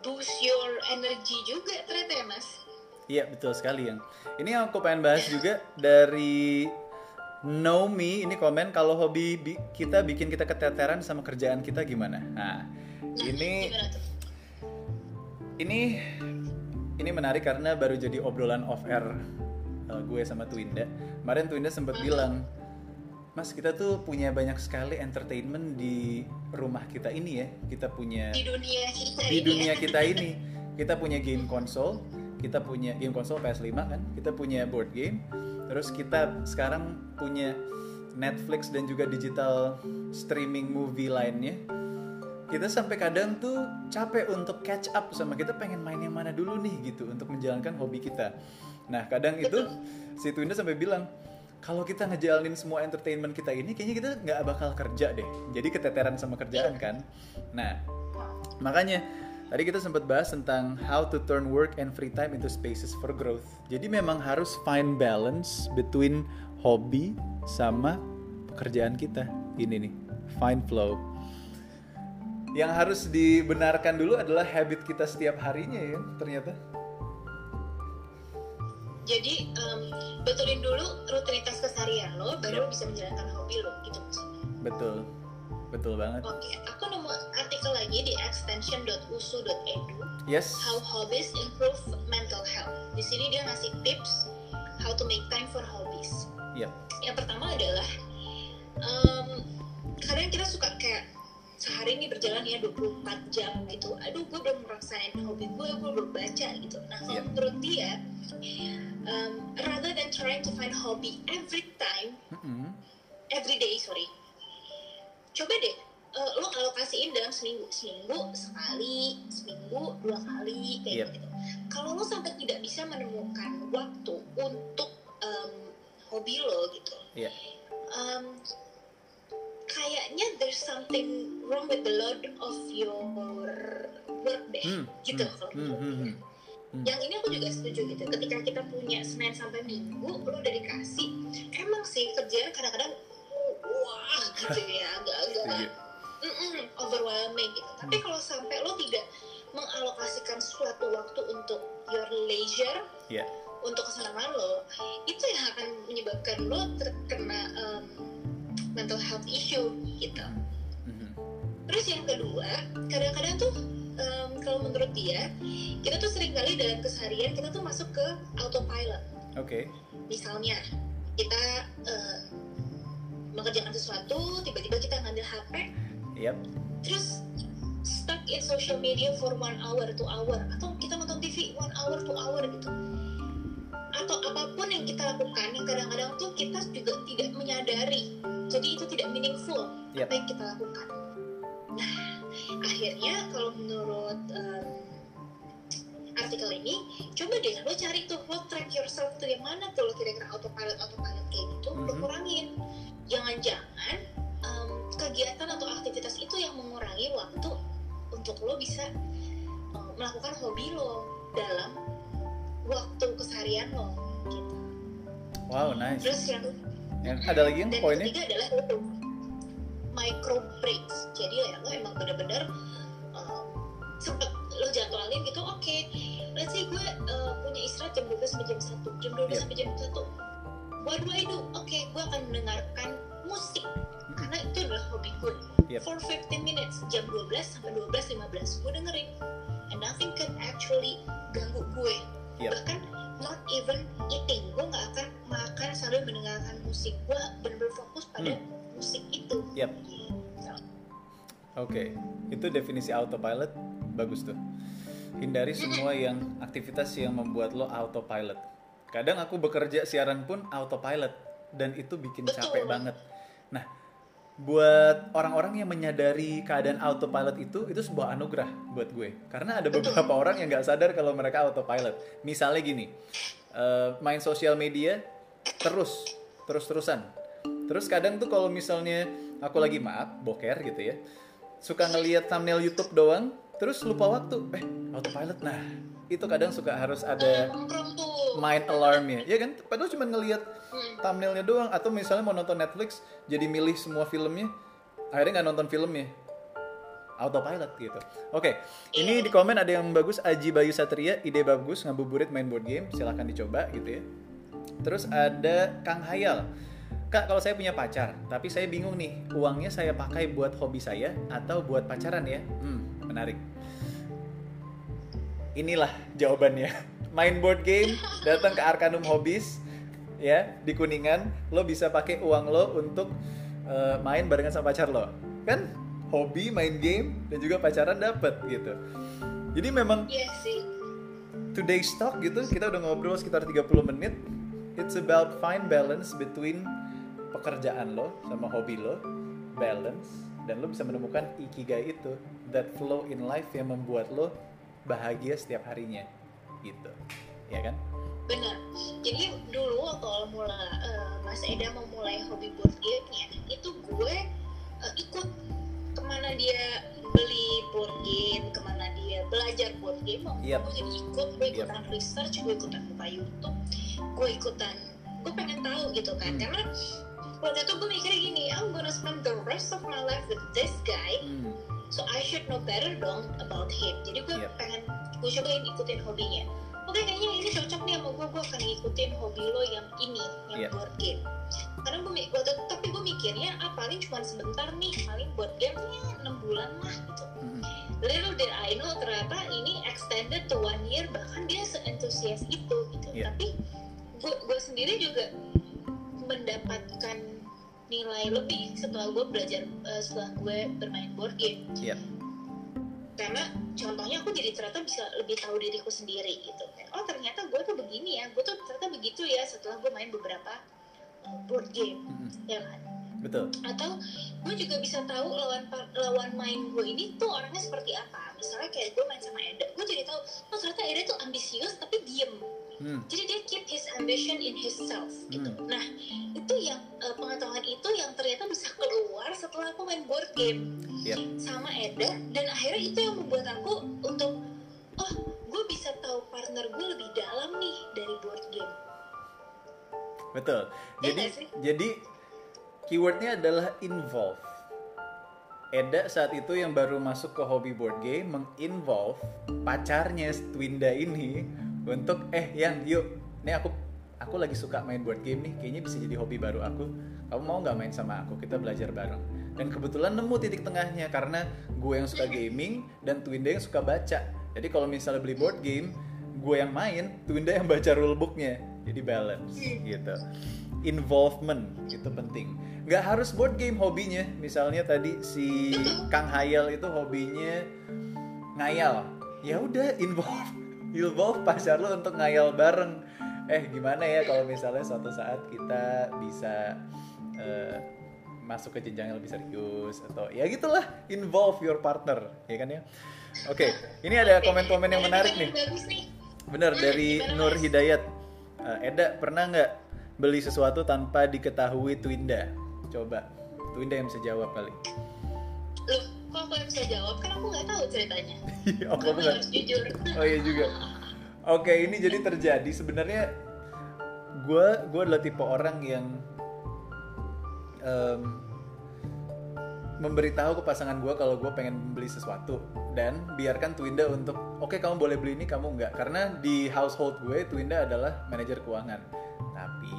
[SPEAKER 2] boost your energy juga ternyata ya mas.
[SPEAKER 1] Iya betul sekali yang. Ini yang aku pengen bahas juga dari Nomi ini komen kalau hobi bi- kita bikin kita keteteran sama kerjaan kita gimana. Nah ini ini ini menarik karena baru jadi obrolan off air uh, gue sama Twinda. Kemarin Twinda sempat bilang, Mas kita tuh punya banyak sekali entertainment di rumah kita ini ya. Kita punya
[SPEAKER 2] Di dunia kita
[SPEAKER 1] di
[SPEAKER 2] ini
[SPEAKER 1] dunia
[SPEAKER 2] ya.
[SPEAKER 1] kita ini kita punya game konsol kita punya game konsol PS5 kan? Kita punya board game. Terus kita sekarang punya Netflix dan juga digital streaming movie lainnya. Kita sampai kadang tuh capek untuk catch up sama kita pengen main yang mana dulu nih gitu untuk menjalankan hobi kita. Nah kadang itu si Twinda sampai bilang kalau kita ngejalanin semua entertainment kita ini kayaknya kita nggak bakal kerja deh. Jadi keteteran sama kerjaan kan? Nah Makanya tadi kita sempat bahas tentang how to turn work and free time into spaces for growth. Jadi memang harus find balance between hobi sama pekerjaan kita. Ini nih, find flow. Yang harus dibenarkan dulu adalah habit kita setiap harinya ya, ternyata.
[SPEAKER 2] Jadi em, betulin dulu rutinitas keseharian lo, baru lo bisa menjalankan hobi lo gitu maksudnya.
[SPEAKER 1] Betul. Betul banget.
[SPEAKER 2] Oke, aku artikel lagi di extension.usu.edu
[SPEAKER 1] Yes.
[SPEAKER 2] How hobbies improve mental health. Di sini dia ngasih tips how to make time for hobbies.
[SPEAKER 1] Yep.
[SPEAKER 2] Yang pertama adalah em, kadang kita suka kayak sehari ini berjalan ya 24 jam gitu. Aduh, gue belum merasain hobi gue, gue belum baca gitu. Nah, kalau
[SPEAKER 1] Iya.
[SPEAKER 2] menurut dia, em, rather than trying to find hobby every time,
[SPEAKER 1] Mm-mm.
[SPEAKER 2] every day sorry coba deh eh, lo alokasiin dalam seminggu seminggu sekali seminggu dua kali
[SPEAKER 1] Yep.
[SPEAKER 2] kayak gitu kalau lo sampai tidak bisa menemukan waktu untuk em, hobi lo gitu
[SPEAKER 1] Iya.
[SPEAKER 2] em, kayaknya there's something wrong with the load of your work deh
[SPEAKER 1] Hmm,
[SPEAKER 2] gitu
[SPEAKER 1] hmm,
[SPEAKER 2] kalau
[SPEAKER 1] hmm, hmm, hmm. Hmm.
[SPEAKER 2] yang ini aku juga setuju gitu ketika kita punya senin sampai minggu lo udah dikasih emang sih kerjaan kadang-kadang wah gitu ya agak-agak
[SPEAKER 1] Setuju.
[SPEAKER 2] mm-mm, overwhelming gitu tapi
[SPEAKER 1] Hmm.
[SPEAKER 2] kalau sampai lo tidak mengalokasikan suatu waktu untuk your leisure
[SPEAKER 1] Iya.
[SPEAKER 2] untuk kesenangan lo itu yang akan menyebabkan lo terkena um, mental health issue gitu
[SPEAKER 1] Mhm.
[SPEAKER 2] Terus yang kedua, kadang-kadang tuh em, kalau menurut dia, kita tuh sering kali dalam keseharian kita tuh masuk ke autopilot.
[SPEAKER 1] Oke.
[SPEAKER 2] Misalnya, kita eh, mengerjakan sesuatu, tiba-tiba kita ngambil HP,
[SPEAKER 1] Yep.
[SPEAKER 2] terus stuck in social media for one hour, two hour, atau kita nonton TV one hour, two hour gitu. Atau apa pun yang kita lakukan, yang kadang-kadang tuh kita juga tidak menyadari. Jadi itu tidak meaningful
[SPEAKER 1] Yep.
[SPEAKER 2] apa yang kita lakukan. Nah, akhirnya kalau menurut em, artikel ini, coba deh lo cari tuh lo track yourself tuh yang mana tuh lo kira-kira autopilot autopilot kayak gitu, lo
[SPEAKER 1] Mhm.
[SPEAKER 2] kurangin. Jangan-jangan kegiatan atau aktivitas itu yang mengurangi waktu untuk lo bisa em, melakukan hobi lo dalam waktu keseharian lo gitu.
[SPEAKER 1] Wow, nice.
[SPEAKER 2] Terus yang
[SPEAKER 1] Yang ada lagi yang poinnya?
[SPEAKER 2] ketiga adalah itu micro breaks jadi ya lo emang bener-bener um, sempet lo jadwalin gitu oke let's say gue uh, punya istirahat jam 12 sampai jam 1 jam 12
[SPEAKER 1] Yep.
[SPEAKER 2] sampai jam 1 what do I do oke gue akan mendengarkan musik karena itu adalah hobi gue
[SPEAKER 1] Yep.
[SPEAKER 2] for 15 minutes jam 12 sampai 12.15 gue dengerin and nothing can actually ganggu gue
[SPEAKER 1] Yep.
[SPEAKER 2] bahkan not even eating gue nggak akan makan sambil mendengarkan musik gue bener-bener fokus pada musik itu
[SPEAKER 1] Yep. Oke, itu definisi autopilot bagus tuh. Hindari semua yang aktivitas yang membuat lo autopilot. Kadang aku bekerja siaran pun autopilot dan itu bikin
[SPEAKER 2] Betul.
[SPEAKER 1] capek banget. Nah, buat orang-orang yang menyadari keadaan autopilot itu itu sebuah anugerah buat gue. Karena ada beberapa orang yang nggak sadar kalau mereka autopilot. Misalnya gini, eh, main sosial media terus terus-terusan. Terus kadang tuh kalau misalnya aku lagi maaf boker gitu ya, suka ngelihat thumbnail YouTube doang, terus lupa waktu, eh autopilot. Nah, itu kadang suka harus ada mind alarmnya, ya kan? Padahal cuma ngelihat
[SPEAKER 2] Hmm.
[SPEAKER 1] thumbnailnya doang, atau misalnya mau nonton Netflix, jadi milih semua filmnya, akhirnya nggak nonton filmnya. autopilot gitu. Oke, ini di komen ada yang bagus Aji Bayu Satria, ide bagus ngabuburit main board game, silahkan dicoba gitu ya. Terus ada Kang Hayal. Kak, kalau saya punya pacar, tapi saya bingung nih, uangnya saya pakai buat hobi saya atau buat pacaran ya? Hmm, menarik. Inilah jawabannya. (laughs) Main board game, datang ke Arcanum Hobbies, ya di Kuningan, lo bisa pakai uang lo untuk uh, main barengan sama pacar lo, kan? Hobi, main game, dan juga pacaran dapet gitu. Jadi memang
[SPEAKER 2] Iya sih.
[SPEAKER 1] today's talk gitu kita udah ngobrol sekitar 30 menit it's about find balance between pekerjaan lo sama hobi lo balance dan lo bisa menemukan ikigai itu that flow in life yang membuat lo bahagia setiap harinya gitu ya kan
[SPEAKER 2] Benar. Jadi dulu waktu awal mula eh, Mas Eda memulai hobi board game-nya, itu gue eh, ikut ke mana dia beli board game, ke mana dia belajar board game, mau
[SPEAKER 1] Yep.
[SPEAKER 2] gue jadi ikut, gue ikutan research, gue ikutan buka YouTube, gue ikutan, gue pengen tahu gitu kan,
[SPEAKER 1] Hmm.
[SPEAKER 2] karena waktu itu gue mikirnya gini, I'm gonna spend the rest of my life with this guy,
[SPEAKER 1] Hmm,
[SPEAKER 2] so I should know better dong about him jadi gue
[SPEAKER 1] Yep.
[SPEAKER 2] pengen gue cobain ikutin hobinya oke kayaknya ini cocok nih sama gue gue akan ngikutin hobi lo yang ini yang
[SPEAKER 1] Yep.
[SPEAKER 2] board game karena gue waktu tapi gue mikirnya ah paling cuma sebentar nih paling board gamenya enam bulan lah gitu
[SPEAKER 1] hmm,
[SPEAKER 2] little did I know ternyata ini extended to one year bahkan dia se-entusias itu gitu
[SPEAKER 1] Iya.
[SPEAKER 2] tapi gue gue sendiri juga mendapatkan nilai lebih setelah gue belajar eh, setelah gue bermain board game
[SPEAKER 1] Iya.
[SPEAKER 2] Karena contohnya aku jadi ternyata bisa lebih tahu diriku sendiri gitu. Oh ternyata gue tuh begini ya. Gue tuh ternyata begitu ya setelah gue main beberapa uh, board game.
[SPEAKER 1] Hmm,
[SPEAKER 2] ya kan?
[SPEAKER 1] Betul.
[SPEAKER 2] Atau gue juga bisa tahu lawan lawan main gue ini tuh orangnya seperti apa. Misalnya kayak gue main sama Eda gue jadi tahu oh ternyata Eda tuh ambisius tapi diem
[SPEAKER 1] hmm,
[SPEAKER 2] jadi dia keep his ambition in himself gitu.
[SPEAKER 1] Hmm.
[SPEAKER 2] nah itu yang uh, pengetahuan itu yang ternyata bisa keluar setelah aku main board game.
[SPEAKER 1] Yep.
[SPEAKER 2] sama Eda dan akhirnya itu yang membuat aku untuk oh gue bisa tahu partner gue lebih dalam nih dari board game.
[SPEAKER 1] Betul.
[SPEAKER 2] Iya
[SPEAKER 1] jadi
[SPEAKER 2] sih?
[SPEAKER 1] jadi keywordnya adalah involve. Eda saat itu yang baru masuk ke hobi board game menginvolve pacarnya Twinda ini untuk eh yang yuk. Nih aku aku lagi suka main board game nih. Kayaknya bisa jadi hobi baru aku. Kamu mau nggak main sama aku? Kita belajar bareng. Dan kebetulan nemu titik tengahnya karena gue yang suka gaming dan Twinda yang suka baca. Jadi kalau misalnya beli board game gue yang main Twinda yang baca rulebooknya. Jadi balance gitu. Involvement itu penting. Nggak harus board game hobinya. Misalnya tadi si Kang Hayal itu hobinya ngayal. Ya udah involve involve pacar lo untuk ngayal bareng eh gimana ya kalau misalnya suatu saat kita bisa eh, masuk ke jenjang yang lebih serius atau ya gitulah involve your partner ya kan ya oke ini ada komen-komen yang menarik nih Bener
[SPEAKER 2] Hmm,
[SPEAKER 1] dari Nur? Hidayat. Eh, Eda pernah nggak beli sesuatu tanpa diketahui Twinda? Coba Twinda yang bisa jawab kali.
[SPEAKER 2] Kok aku yang bisa jawab kan aku nggak tahu ceritanya.
[SPEAKER 1] Oh,
[SPEAKER 2] kamu
[SPEAKER 1] kamu nggak?
[SPEAKER 2] harus jujur.
[SPEAKER 1] Oh iya juga. Oke ini jadi terjadi. Sebenarnya gue gue adalah tipe orang yang em, memberitahu ke pasangan gue kalau gue pengen beli sesuatu. Dan biarkan Twinda untuk oke kamu boleh beli ini kamu enggak karena di household gue Twinda adalah manajer keuangan. Tapi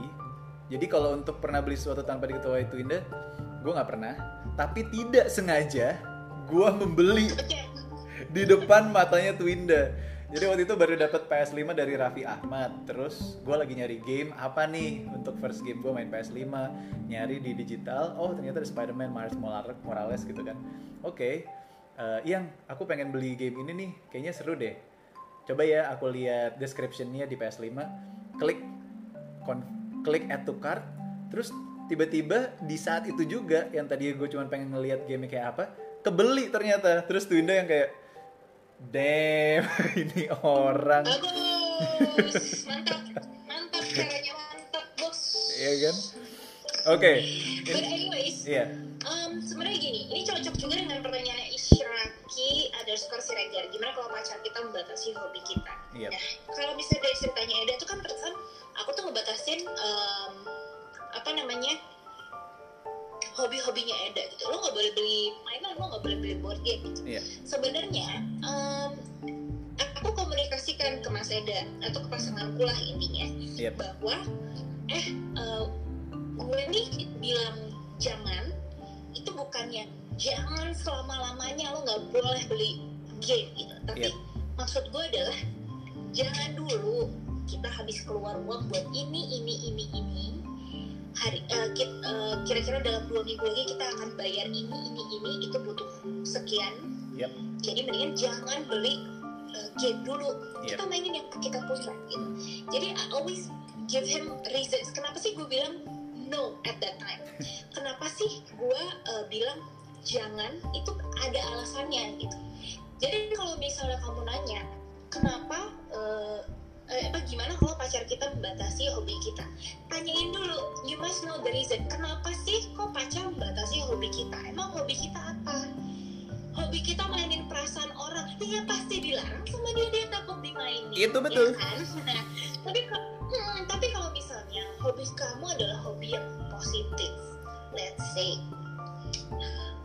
[SPEAKER 1] jadi kalau untuk pernah beli sesuatu tanpa diketahui Twinda gue nggak pernah. Tapi tidak sengaja gue membeli di depan matanya Twinda. Jadi waktu itu baru dapat PS5 dari Raffi Ahmad. Terus gue lagi nyari game apa nih untuk first game gue main PS5, nyari di digital. Oh ternyata ada Spider-Man Miles Morales- gitu kan. Oke, eh, yang aku pengen beli game ini nih, kayaknya seru deh. Coba ya aku lihat descriptionnya di PS5, klik kon- klik add to cart, terus tiba-tiba di saat itu juga yang tadi gue cuma pengen ngeliat game kayak apa, kebeli ternyata. Terus Twinda yang kayak damn (laughs) ini orang
[SPEAKER 2] bagus mantap mantap caranya mantap bos
[SPEAKER 1] Iya kan? Oke.
[SPEAKER 2] but
[SPEAKER 1] Ini-
[SPEAKER 2] anyways
[SPEAKER 1] Iya.
[SPEAKER 2] Um, sebenarnya gini, ini cocok juga dengan pertanyaannya Ishraki underscore Siregar. Gimana kalau pacar kita membatasi hobi kita?
[SPEAKER 1] Iya.
[SPEAKER 2] Nah, kalau misalnya dari ceritanya Eda tuh kan terkesan aku tuh ngebatasin um, apa namanya hobi-hobinya Eda gitu lo nggak boleh beli mainan lo nggak boleh beli board game gitu
[SPEAKER 1] Iya.
[SPEAKER 2] sebenarnya em, aku komunikasikan ke Mas Eda atau ke pasanganku lah intinya
[SPEAKER 1] Yep.
[SPEAKER 2] bahwa eh eh, gue nih bilang jangan itu bukannya jangan selama lamanya lo nggak boleh beli game gitu tapi
[SPEAKER 1] Yep.
[SPEAKER 2] maksud gue adalah jangan dulu kita habis keluar uang buat ini ini ini ini hari eh, kit- eh, kira-kira dalam dua minggu lagi kita akan bayar ini ini ini itu butuh sekian.
[SPEAKER 1] Yep.
[SPEAKER 2] jadi mendingan jangan beli eh, game dulu.
[SPEAKER 1] Yep.
[SPEAKER 2] kita mainin yang kita punya gitu. Jadi I always give him reasons. Kenapa sih gue bilang no at that time? (laughs) Kenapa sih gue eh, bilang jangan? Itu ada alasannya gitu. Jadi kalau misalnya kamu nanya kenapa eh, eh, apa gimana kalau pacar kita membatasi hobi kita? Tanyain dulu you must know the reason. Kenapa sih kok pacar membatasi hobi kita? Emang hobi kita apa? Hobi kita mainin perasaan orang. Dia pasti dilarang sama dia dia takut dimainin.
[SPEAKER 1] Itu betul.
[SPEAKER 2] ya kan? Nah, tapi kalau hmm, tapi kalau misalnya hobi kamu adalah hobi yang positif let's say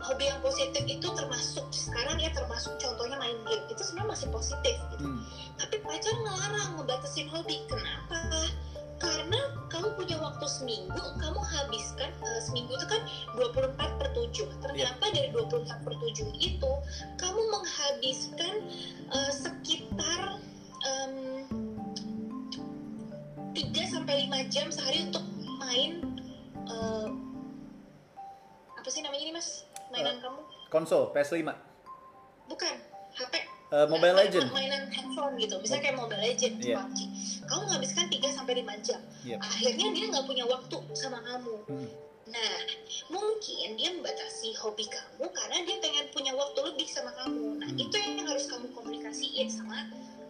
[SPEAKER 2] hobi yang positif itu termasuk sekarang ya termasuk contohnya main game. Itu sebenarnya masih positif gitu.
[SPEAKER 1] Hmm.
[SPEAKER 2] tapi pacar ngelarang ngebatasin hobi. Kenapa? Karena kamu punya waktu seminggu kamu habiskan eh, seminggu itu kan 24 per 7 ternyata dari 24 per 7 itu kamu menghabiskan eh, sekitar em, 3 sampai 5 jam sehari untuk main eh, apa sih namanya ini mas mainan kamu?
[SPEAKER 1] Konsol PS5,
[SPEAKER 2] bukan HP
[SPEAKER 1] Eh, Mobile
[SPEAKER 2] Main-
[SPEAKER 1] Legend.
[SPEAKER 2] mainan handphone gitu. Misalnya kayak Mobile Legend
[SPEAKER 1] Iya.
[SPEAKER 2] PUBG kamu menghabiskan 3 sampai 5 jam.
[SPEAKER 1] Yep.
[SPEAKER 2] akhirnya dia nggak punya waktu sama kamu.
[SPEAKER 1] Hmm.
[SPEAKER 2] nah mungkin dia membatasi hobi kamu karena dia pengen punya waktu lebih sama kamu. Nah
[SPEAKER 1] Hmm.
[SPEAKER 2] itu yang harus kamu komunikasiin sama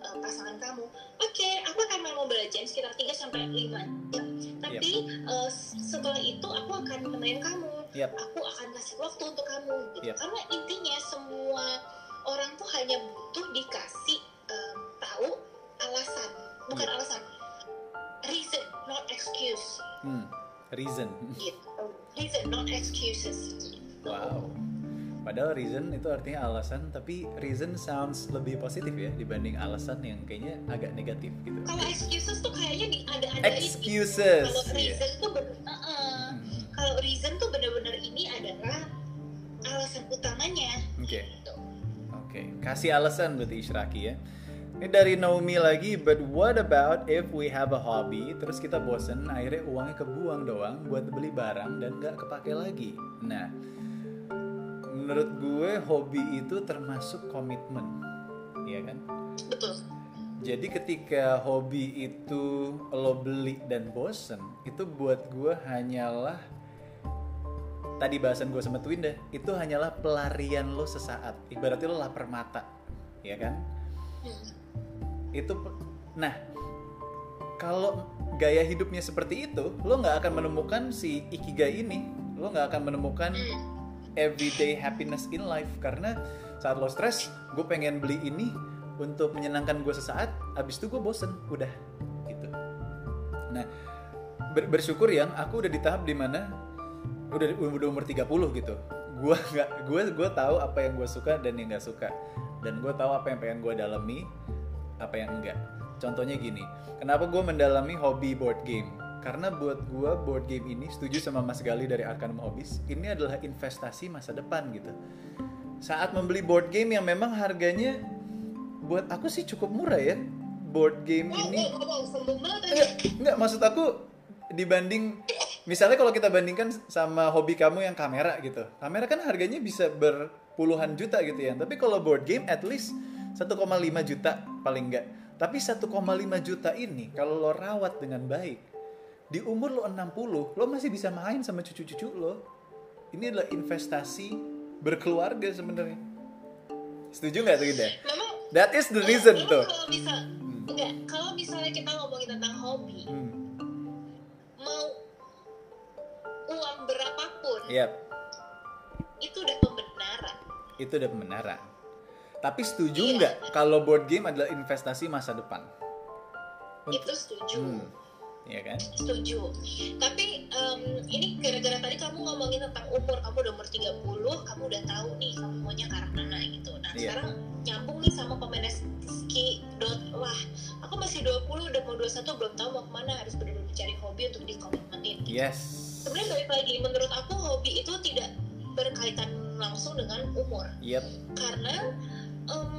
[SPEAKER 2] uh, pasangan kamu. Oke aku akan main Mobile Legends sekitar 3 sampai 5 jam. Tapi uh, setelah itu aku akan nemenin kamu
[SPEAKER 1] Yep.
[SPEAKER 2] aku akan kasih waktu untuk kamu gitu.
[SPEAKER 1] Yep.
[SPEAKER 2] karena intinya semua orang tuh hanya butuh dikasih em, tahu alasan bukan
[SPEAKER 1] Yep.
[SPEAKER 2] alasan reason not excuse
[SPEAKER 1] Hmm. Reason.
[SPEAKER 2] gitu reason not excuses gitu.
[SPEAKER 1] Wow. Padahal reason itu artinya alasan, tapi reason sounds lebih positif ya dibanding alasan yang kayaknya agak negatif gitu.
[SPEAKER 2] kalau excuses tuh kayaknya ada ada
[SPEAKER 1] Excuses,
[SPEAKER 2] kalau
[SPEAKER 1] iya.
[SPEAKER 2] reason tuh bener, uh-uh.
[SPEAKER 1] Hmm.
[SPEAKER 2] kalau reason tuh adalah alasan utamanya
[SPEAKER 1] Oke.
[SPEAKER 2] gitu.
[SPEAKER 1] Oke, kasih alasan berarti Ishraki ya. Ini dari Naomi lagi, but what about if we have a hobby, terus kita bosen, akhirnya uangnya kebuang doang buat beli barang dan gak kepake lagi. Nah, menurut gue hobi itu termasuk komitmen, ya kan?
[SPEAKER 2] betul
[SPEAKER 1] Jadi ketika hobi itu lo beli dan bosen, itu buat gue hanyalah tadi bahasan gue sama Twinda, itu hanyalah pelarian lo sesaat. Ibaratnya lo lapar mata, ya kan?
[SPEAKER 2] Hmm.
[SPEAKER 1] Itu nah kalau gaya hidupnya seperti itu, lo nggak akan menemukan si ikigai ini, lo nggak akan menemukan
[SPEAKER 2] Hmm.
[SPEAKER 1] everyday happiness in life karena saat lo stres gue pengen beli ini untuk menyenangkan gue sesaat abis itu gue bosen udah gitu nah ber- bersyukur yang aku udah di tahap di mana udah udah umur 30 gitu. Gue (laughs) nggak gue gue tahu apa yang gue suka dan yang nggak suka. Dan gue tahu apa yang pengen gue dalami apa yang enggak. Contohnya gini kenapa gue mendalami hobi board game? Karena buat gue board game ini setuju sama Mas Gali dari Arcanum Hobbies ini adalah investasi masa depan gitu. Saat membeli board game yang memang harganya buat aku sih cukup murah ya board game
[SPEAKER 2] Wow,
[SPEAKER 1] ini. Enggak,
[SPEAKER 2] aja.
[SPEAKER 1] enggak maksud aku dibanding misalnya kalau kita bandingkan sama hobi kamu yang kamera gitu. Kamera kan harganya bisa berpuluhan juta gitu ya. Tapi kalau board game at least 1,5 juta paling enggak. Tapi 1,5 juta ini kalau lo rawat dengan baik di umur lo 60, lo masih bisa main sama cucu-cucu lo. Ini adalah investasi berkeluarga sebenarnya. Setuju nggak tuh Ida?
[SPEAKER 2] Memang
[SPEAKER 1] That is the reason
[SPEAKER 2] memang
[SPEAKER 1] tuh.
[SPEAKER 2] Kalau misal, enggak, kalau misalnya kita ngomongin tentang hobi,
[SPEAKER 1] Hmm.
[SPEAKER 2] mau uang berapapun,
[SPEAKER 1] Yap.
[SPEAKER 2] itu udah pembenaran.
[SPEAKER 1] itu udah pembenaran. Tapi setuju
[SPEAKER 2] Iya.
[SPEAKER 1] nggak kalau board game adalah investasi masa depan?
[SPEAKER 2] Itu setuju.
[SPEAKER 1] Hmm. ya kan?
[SPEAKER 2] setuju tapi em, ini gara-gara tadi kamu ngomongin tentang umur kamu udah umur 30 kamu udah tahu nih kamu maunya ke arah mana gitu nah
[SPEAKER 1] Iya.
[SPEAKER 2] sekarang nyambung nih sama Ski dot wah aku masih 20 udah mau 21 belum tahu mau ke mana harus benar-benar cari hobi untuk dikomitmenin
[SPEAKER 1] Yes.
[SPEAKER 2] Sebenarnya balik lagi menurut aku hobi itu tidak berkaitan langsung dengan umur
[SPEAKER 1] Yep.
[SPEAKER 2] karena em,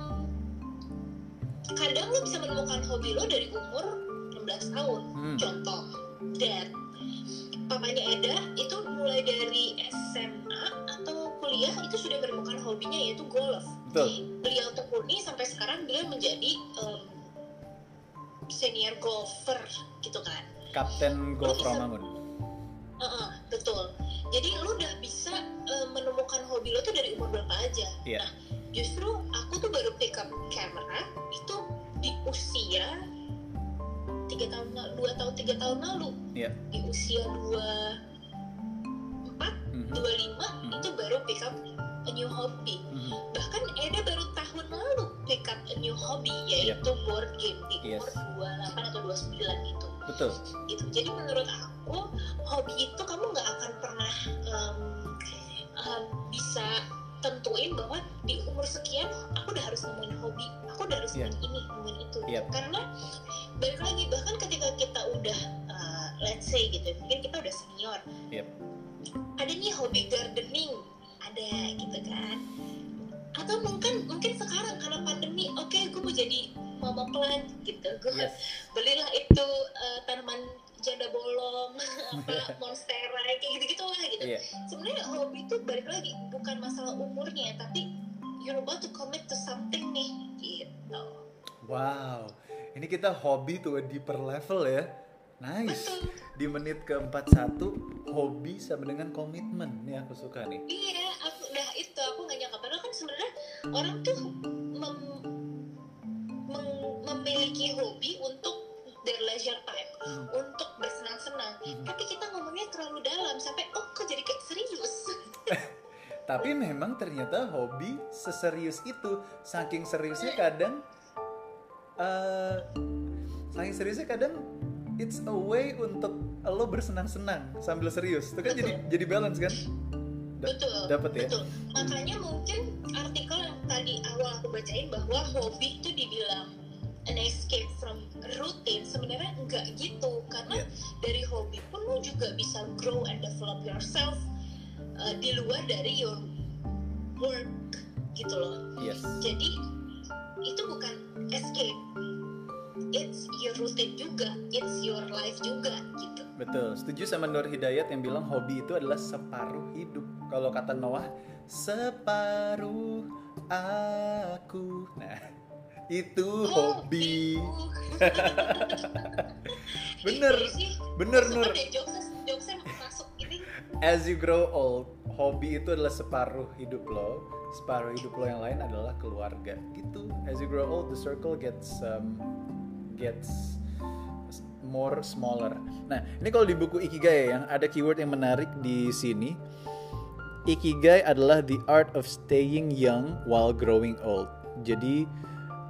[SPEAKER 2] kadang lo bisa menemukan hobi lo dari umur 16 tahun
[SPEAKER 1] Hmm.
[SPEAKER 2] contoh dan papanya Eda itu mulai dari SMA atau kuliah itu sudah menemukan hobinya yaitu golf
[SPEAKER 1] Betul.
[SPEAKER 2] beliau tekuni sampai sekarang beliau menjadi em, senior golfer gitu kan
[SPEAKER 1] Kapten Golf
[SPEAKER 2] bisa-
[SPEAKER 1] Romangun.
[SPEAKER 2] Heeh, betul. Jadi lu udah bisa eh, menemukan hobi lo tuh dari umur berapa aja.
[SPEAKER 1] Iya.
[SPEAKER 2] Nah, justru aku tuh baru pick up camera itu di usia tiga tahun dua tahun tiga tahun lalu.
[SPEAKER 1] Iya.
[SPEAKER 2] Di usia dua empat
[SPEAKER 1] Mhm.
[SPEAKER 2] dua lima
[SPEAKER 1] Mhm.
[SPEAKER 2] itu baru pick up a new hobby.
[SPEAKER 1] Mhm.
[SPEAKER 2] Bahkan Eda baru tahun lalu pick up a new hobby yaitu board game di
[SPEAKER 1] Iya. Yes.
[SPEAKER 2] umur 28 atau 29 gitu
[SPEAKER 1] Betul.
[SPEAKER 2] gitu jadi menurut aku hobi itu kamu nggak akan pernah em, em, bisa tentuin bahwa di umur sekian aku udah harus nemuin hobi aku udah harus
[SPEAKER 1] Iya.
[SPEAKER 2] nemuin ini nemuin itu
[SPEAKER 1] Iya.
[SPEAKER 2] karena balik lagi bahkan ketika kita udah uh, let's say gitu mungkin kita udah senior
[SPEAKER 1] Yep.
[SPEAKER 2] ada nih hobi gardening ada gitu kan atau mungkin mungkin sekarang karena pandemi oke gue mau jadi mama plant gitu gue
[SPEAKER 1] Yes.
[SPEAKER 2] belilah itu uh, tanaman janda bolong (laughs) apa (laughs) monstera kayak gitu gitu lah gitu
[SPEAKER 1] Iya.
[SPEAKER 2] sebenarnya hobi itu balik lagi bukan masalah umurnya tapi you're about to commit to something nih gitu
[SPEAKER 1] Wow. Ini kita hobi tuh di per level ya. Nice.
[SPEAKER 2] betul
[SPEAKER 1] Di menit ke-41 hobi sama dengan komitmen. Nih aku suka nih.
[SPEAKER 2] iya aku dah itu aku nggak nyangka padahal kan sebenarnya orang tuh mem- meng- memiliki hobi untuk their leisure time
[SPEAKER 1] Hmm.
[SPEAKER 2] untuk bersenang-senang
[SPEAKER 1] Hmm.
[SPEAKER 2] tapi kita ngomongnya terlalu dalam sampai oh kok jadi kayak serius
[SPEAKER 1] Tapi memang ternyata hobi seserius itu. Saking seriusnya kadang eh saking seriusnya kadang it's a way untuk lo bersenang-senang sambil serius. Itu kan jadi jadi balance kan? Da-
[SPEAKER 2] betul
[SPEAKER 1] Dapat ya?
[SPEAKER 2] betul makanya mungkin artikel yang tadi awal aku bacain bahwa hobi itu dibilang an escape from routine sebenarnya enggak gitu karena
[SPEAKER 1] Iya.
[SPEAKER 2] dari hobi pun lu juga bisa grow and develop yourself uh, di luar dari your work gitu loh
[SPEAKER 1] Yes.
[SPEAKER 2] jadi itu bukan escape it's your routine juga it's your life juga gitu
[SPEAKER 1] Betul, setuju sama Nur Hidayat yang bilang hobi itu adalah separuh hidup. Kalau kata Noah, separuh aku. Nah, (laughs) itu hobi.
[SPEAKER 2] Uh, (laughs)
[SPEAKER 1] Bener, bener Nur. As you grow old, hobi itu adalah separuh hidup lo. Separuh hidup lo yang lain adalah keluarga. Gitu. As you grow old, the circle gets um, gets more smaller. Nah, ini kalau di buku Ikigai yang ada keyword yang menarik di sini. Ikigai adalah the art of staying young while growing old. Jadi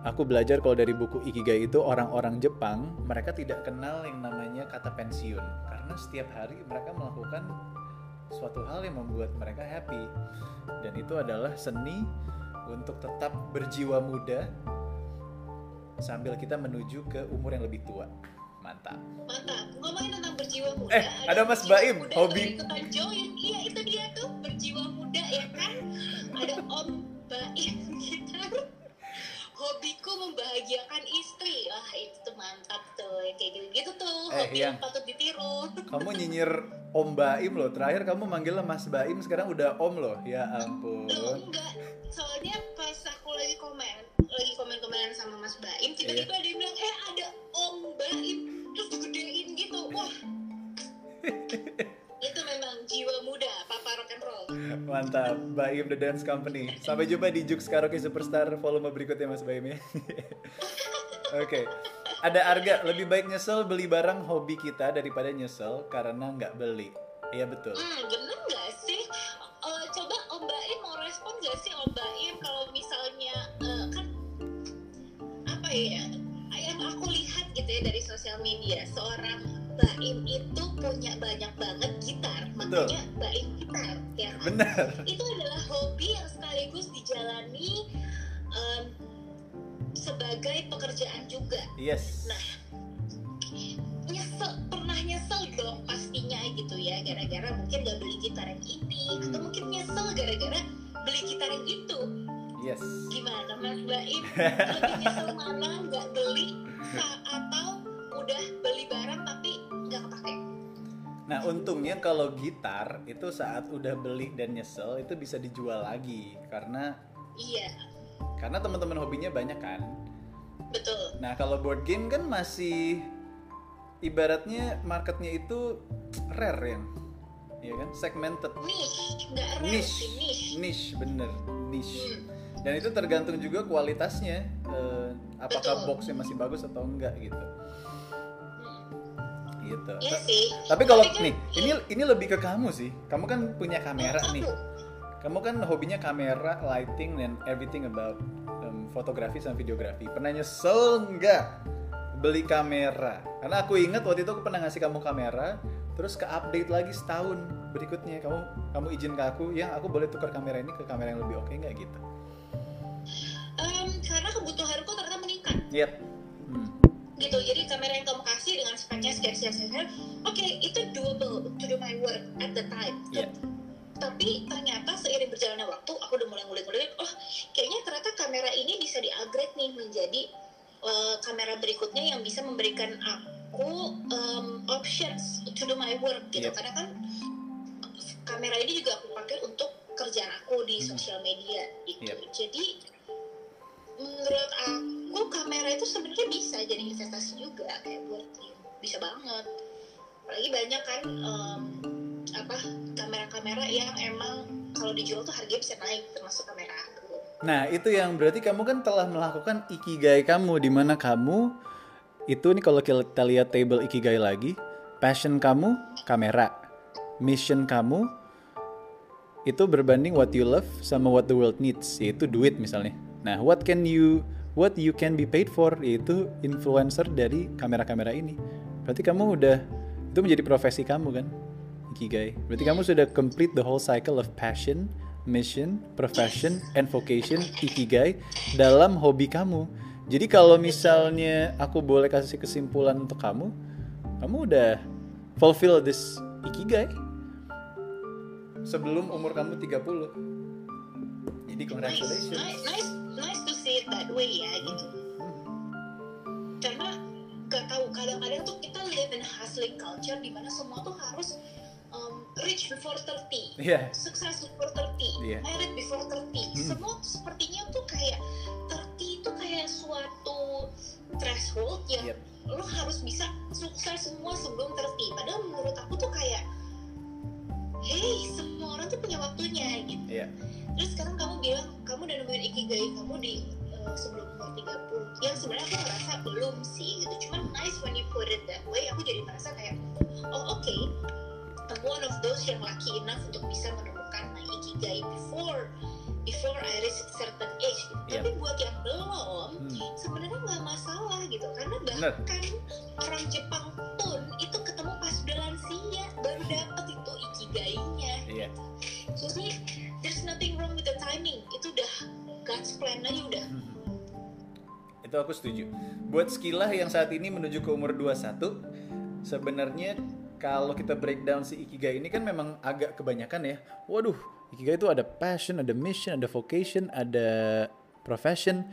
[SPEAKER 1] aku belajar kalau dari buku Ikigai itu orang-orang Jepang mereka tidak kenal yang namanya kata pensiun karena setiap hari mereka melakukan suatu hal yang membuat mereka happy dan itu adalah seni untuk tetap berjiwa muda sambil kita menuju ke umur yang lebih tua. Mantap.
[SPEAKER 2] mantap ngomongin tentang berjiwa muda
[SPEAKER 1] Eh, ada Mas
[SPEAKER 2] berjiwa
[SPEAKER 1] Baim,
[SPEAKER 2] muda
[SPEAKER 1] hobi.
[SPEAKER 2] join iya itu dia tuh berjiwa muda ya kan ada Om Baim kita hobiku membahagiakan istri wah itu tuh mantap tuh ya kayak gitu gitu tuh
[SPEAKER 1] Eh,
[SPEAKER 2] hobi
[SPEAKER 1] yang-
[SPEAKER 2] patut ditiru
[SPEAKER 1] Kamu nyinyir Om Baim loh. Terakhir kamu manggilnya Mas Baim, sekarang udah Om loh. Ya ampun.
[SPEAKER 2] Loh, enggak soalnya pas aku lagi komen lagi komen komenan sama Mas Baim tiba-tiba
[SPEAKER 1] Iya.
[SPEAKER 2] dia bilang eh ada Om Baim terus digedein gitu wah (laughs) itu memang jiwa muda papa rock and roll
[SPEAKER 1] Mantap, Baim The Dance Company. Sampai jumpa di Jux Karaoke Superstar volume berikutnya Mas Baim ya. (laughs) Oke, ada Arga. Lebih baik nyesel beli barang hobi kita daripada nyesel karena nggak beli. Iya betul.
[SPEAKER 2] hmm bener ya yang aku lihat gitu ya dari sosial media seorang Baim itu punya banyak banget gitar, makanya Baim gitar, ya kan?
[SPEAKER 1] Benar.
[SPEAKER 2] Itu adalah hobi yang sekaligus dijalani em, sebagai pekerjaan juga.
[SPEAKER 1] Yes.
[SPEAKER 2] Nah, nyesel pernah nyesel dong pastinya gitu ya gara-gara mungkin gak beli gitar yang ini
[SPEAKER 1] Hmm.
[SPEAKER 2] atau mungkin nyesel gara-gara beli gitar yang itu
[SPEAKER 1] Yes.
[SPEAKER 2] gimana? Mas Baim (laughs) lebih nyesel mana nggak beli atau udah beli barang tapi nggak kepake?
[SPEAKER 1] Nah, untungnya kalau gitar itu saat udah beli dan nyesel itu bisa dijual lagi. Karena
[SPEAKER 2] iya.
[SPEAKER 1] karena teman-teman hobinya banyak kan.
[SPEAKER 2] betul.
[SPEAKER 1] Nah, kalau board game kan masih ibaratnya marketnya itu rare yang ya kan? Segmented.
[SPEAKER 2] Niche. Nggak rare
[SPEAKER 1] niche.
[SPEAKER 2] niche.
[SPEAKER 1] Niche bener. Niche.
[SPEAKER 2] Hmm,
[SPEAKER 1] dan itu tergantung juga kualitasnya eh, apakah
[SPEAKER 2] Betul.
[SPEAKER 1] boxnya masih bagus atau enggak gitu. Gitu.
[SPEAKER 2] Iya sih.
[SPEAKER 1] Tapi kalau
[SPEAKER 2] kan
[SPEAKER 1] nih ini ini lebih ke kamu sih. Kamu kan punya kamera
[SPEAKER 2] aku,
[SPEAKER 1] nih. kamu kan hobinya kamera lighting dan everything about um, fotografi sama videografi. Pernah nyesel nggak beli kamera? Karena aku ingat waktu itu aku pernah ngasih kamu kamera terus ke update lagi setahun berikutnya. Kamu kamu izin ke aku ya aku boleh tukar kamera ini ke kamera yang lebih oke nggak gitu
[SPEAKER 2] em, karena kebutuhanku ternyata meningkat
[SPEAKER 1] Yep. Hmm.
[SPEAKER 2] gitu jadi kamera yang kamu kasih dengan speknya sekian sekian sekian oke itu doable to do my work at the time
[SPEAKER 1] Iya.
[SPEAKER 2] tapi ternyata seiring berjalannya waktu aku udah mulai ngulik-ngulik oh kayaknya ternyata kamera ini bisa di-upgrade nih menjadi uh, kamera berikutnya yang bisa memberikan aku um, options to do my work gitu
[SPEAKER 1] Yep.
[SPEAKER 2] karena kan kamera ini juga aku pakai untuk kerjaan aku di
[SPEAKER 1] Hmm.
[SPEAKER 2] sosial media gitu
[SPEAKER 1] Yep.
[SPEAKER 2] jadi menurut aku kamera itu sebenarnya bisa jadi investasi juga kayak buat bisa banget. Apalagi banyak kan em, apa kamera-kamera yang emang kalau dijual tuh harganya bisa naik termasuk kamera aku.
[SPEAKER 1] Nah, itu yang berarti kamu kan telah melakukan ikigai kamu di mana kamu itu nih kalau kita lihat table ikigai lagi, passion kamu kamera, mission kamu itu berbanding what you love sama what the world needs, yaitu duit misalnya. Nah, what can you what you can be paid for yaitu influencer dari kamera-kamera ini. Berarti kamu udah itu menjadi profesi kamu kan? Ikigai. Berarti kamu sudah complete the whole cycle of passion, mission, profession, and vocation ikigai dalam hobi kamu. Jadi kalau misalnya aku boleh kasih kesimpulan untuk kamu, kamu udah fulfill this ikigai sebelum umur kamu 30. Jadi congratulations.
[SPEAKER 2] nice, nice, see it that way ya gitu karena gak tahu kadang-kadang tuh kita live in hustling culture di mana semua tuh harus um, rich before 30
[SPEAKER 1] Iya.
[SPEAKER 2] sukses before 30
[SPEAKER 1] Iya.
[SPEAKER 2] married before 30
[SPEAKER 1] Hmm.
[SPEAKER 2] semua tuh sepertinya tuh kayak 30 itu kayak suatu threshold yang
[SPEAKER 1] Yep.
[SPEAKER 2] lo harus bisa sukses semua sebelum 30 padahal menurut aku tuh kayak hey semua orang tuh punya waktunya gitu
[SPEAKER 1] Iya.
[SPEAKER 2] terus sekarang kamu bilang kamu udah nemuin ikigai kamu di uh, sebelum umur 30 yang sebenarnya aku ngerasa belum sih gitu cuman nice when you put it that way aku jadi merasa kayak oh oke I'm one of those yang lucky enough untuk bisa menemukan my ikigai before before I reach a certain age gitu.
[SPEAKER 1] Iya.
[SPEAKER 2] tapi buat yang belum
[SPEAKER 1] Hmm.
[SPEAKER 2] sebenarnya nggak masalah gitu karena
[SPEAKER 1] Bener.
[SPEAKER 2] bahkan orang Jepang pun itu udah God's plan aja udah
[SPEAKER 1] Itu aku setuju. Buat skilah yang saat ini menuju ke umur 21, sebenarnya kalau kita breakdown si Ikigai ini kan memang agak kebanyakan ya. Waduh, Ikigai itu ada passion, ada mission, ada vocation, ada profession.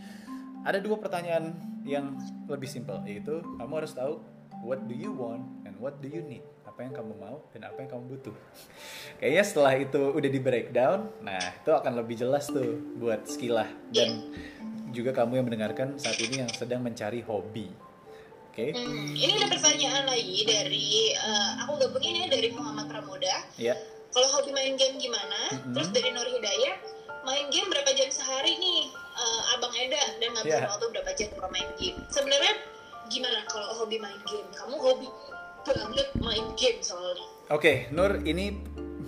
[SPEAKER 1] Ada dua pertanyaan yang lebih simpel, yaitu kamu harus tahu what do you want and what do you need. Apa yang kamu mau dan apa yang kamu butuh. (laughs) Kayaknya setelah itu udah di breakdown, nah itu akan lebih jelas tuh buat skilah dan juga kamu yang mendengarkan saat ini yang sedang mencari hobi. Oke?
[SPEAKER 2] Hmm, ini ada pertanyaan lagi dari eh, aku gabungin ya dari Muhammad Pramuda
[SPEAKER 1] Ya.
[SPEAKER 2] kalau hobi main game gimana
[SPEAKER 1] Mhm.
[SPEAKER 2] terus dari Nur Hidayat main game berapa jam sehari nih eh, Abang Eda dan ngabisin
[SPEAKER 1] Yeah.
[SPEAKER 2] waktu berapa jam main game sebenarnya gimana kalau hobi main game kamu hobi banget main game soalnya
[SPEAKER 1] Oke, Nur, ini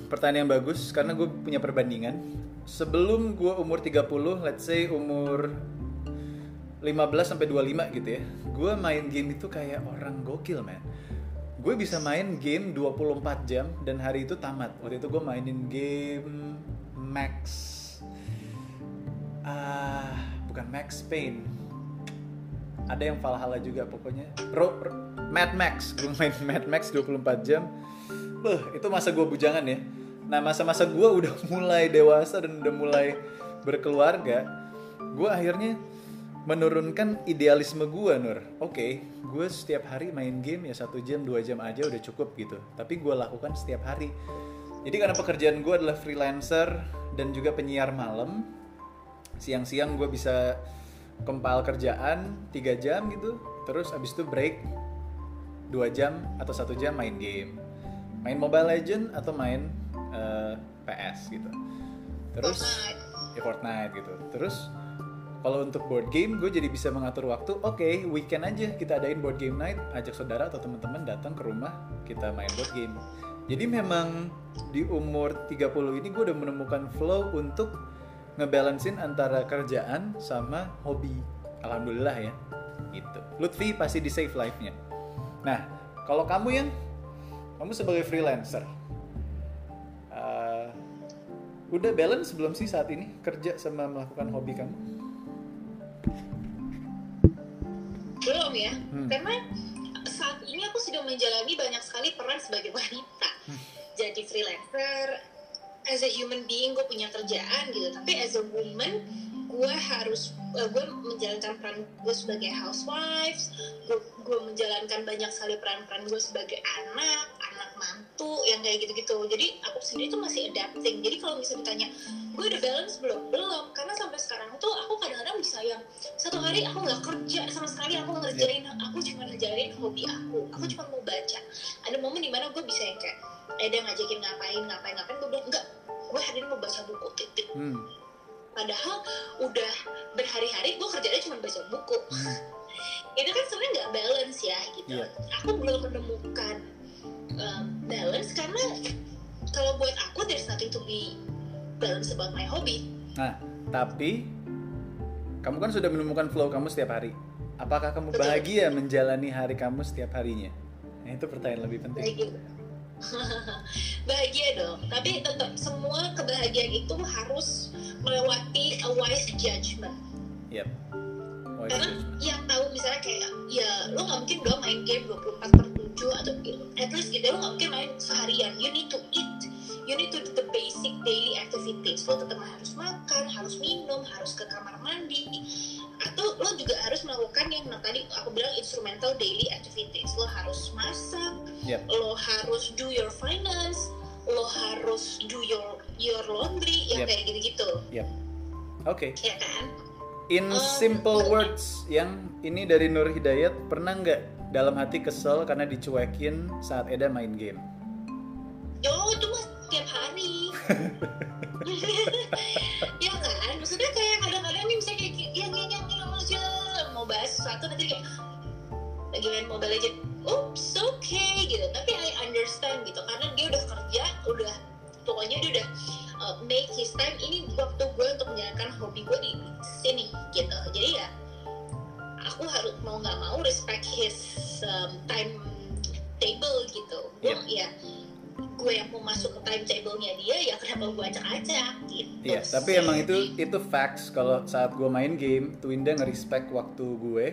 [SPEAKER 1] pertanyaan yang bagus karena gue punya perbandingan. Sebelum gue umur 30, let's say umur 15 sampai 25 gitu ya. Gue main game itu kayak orang gokil, man. gue bisa main game 24 jam dan hari itu tamat waktu itu gue mainin game Max ah bukan Max Payne ada yang Valhalla juga pokoknya Ro- Mad Max. Gue main Mad Max 24 jam. Beuh, itu masa gue bujangan ya. Nah masa-masa gue udah (laughs) mulai dewasa dan udah mulai berkeluarga gue akhirnya menurunkan idealisme gue Nur. Oke gue setiap hari main game ya satu jam dua jam aja udah cukup gitu. Tapi gue lakukan setiap hari. Jadi karena pekerjaan gue adalah freelancer dan juga penyiar malam siang-siang gue bisa compile kerjaan 3 jam gitu. Terus abis itu break 2 jam atau satu jam main game. Main Mobile Legend atau main eh, PS gitu. Terus
[SPEAKER 2] Fortnite.
[SPEAKER 1] ya Fortnite gitu. Terus kalau untuk board game gue jadi bisa mengatur waktu oke weekend aja kita adain board game night ajak saudara atau teman-teman datang ke rumah kita main board game. Jadi memang di umur 30 ini gue udah menemukan flow untuk ngebalancein antara kerjaan sama hobi. Alhamdulillah ya gitu. Lutfi pasti di save life-nya nah kalau kamu yang kamu sebagai freelancer eh, udah balance belum sih saat ini kerja sama melakukan hobi kamu
[SPEAKER 2] belum ya
[SPEAKER 1] Hmm.
[SPEAKER 2] karena saat ini aku sedang menjalani banyak sekali peran sebagai wanita
[SPEAKER 1] Hmm.
[SPEAKER 2] jadi freelancer as a human being gue punya kerjaan gitu tapi as a woman gue harus eh, gue menjalankan peran gue sebagai housewife gue, gue menjalankan banyak sekali peran-peran gue sebagai anak anak mantu yang kayak gitu-gitu. Jadi aku sendiri tuh masih adapting. Jadi kalau misalnya ditanya gue udah balance belum? Belum. Karena sampai sekarang tuh aku kadang-kadang bisa yang satu hari aku nggak kerja sama sekali aku ngerjain aku cuma ngerjain hobi aku. Aku cuma mau baca. Ada momen di mana gue bisa yang kayak Eda ngajakin ngapain ngapain ngapain. Gue bilang enggak. Gue hari ini mau baca buku. Titik.
[SPEAKER 1] Hmm.
[SPEAKER 2] Padahal udah berhari-hari gue kerjanya cuma baca buku.
[SPEAKER 1] Hmm.
[SPEAKER 2] itu kan sebenarnya nggak balance ya gitu.
[SPEAKER 1] Iya.
[SPEAKER 2] aku belum menemukan um, balance karena kalau buat aku there's nothing to be balance about my hobby.
[SPEAKER 1] Nah tapi kamu kan sudah menemukan flow kamu setiap hari. Apakah kamu
[SPEAKER 2] Betul.
[SPEAKER 1] bahagia menjalani hari kamu setiap harinya? Nah, itu pertanyaan lebih penting.
[SPEAKER 2] Bahagia (laughs) bahagia dong. Tapi tetap semua kebahagiaan itu harus melewati a wise judgment.
[SPEAKER 1] Yep Oh,
[SPEAKER 2] karena
[SPEAKER 1] itu.
[SPEAKER 2] yang tahu misalnya kayak ya lo nggak mungkin dong main game 24 per 7 atau at least gitu lo nggak mungkin main seharian. You need to eat you need to do the basic daily activities. Lo tetap harus makan harus minum harus ke kamar mandi. Atau lo juga harus melakukan yang tadi aku bilang instrumental daily activities. Lo harus masak
[SPEAKER 1] Yep.
[SPEAKER 2] lo harus do your finance lo harus do your your laundry yang
[SPEAKER 1] Yep.
[SPEAKER 2] kayak gitu-gitu.
[SPEAKER 1] Oke.
[SPEAKER 2] Ya kan?
[SPEAKER 1] In
[SPEAKER 2] Oh,
[SPEAKER 1] simple
[SPEAKER 2] betul.
[SPEAKER 1] words yang ini dari Nur Hidayat pernah nggak dalam hati kesel karena dicuekin saat Eda main game?
[SPEAKER 2] Yo, itu mah tiap hari. (laughs) ya kan? Maksudnya kayak kadang-kadang nih misalnya kayak yang yang yang mau bahas sesuatu nanti kayak lagi main Mobile Legend. Oops, okay gitu. Tapi I understand gitu karena dia udah kerja, udah pokoknya dia udah uh, make his time ini waktu gue untuk menjalankan hobi gue di sini gitu. Jadi ya aku harus mau nggak mau respect his um, time table gitu. Gue ya gue yang mau masuk ke timetable-nya dia ya kenapa gue acak-acak gitu
[SPEAKER 1] Iya, tapi
[SPEAKER 2] sih.
[SPEAKER 1] emang itu itu facts kalau saat gue main game, Twinda nge-respect waktu gue,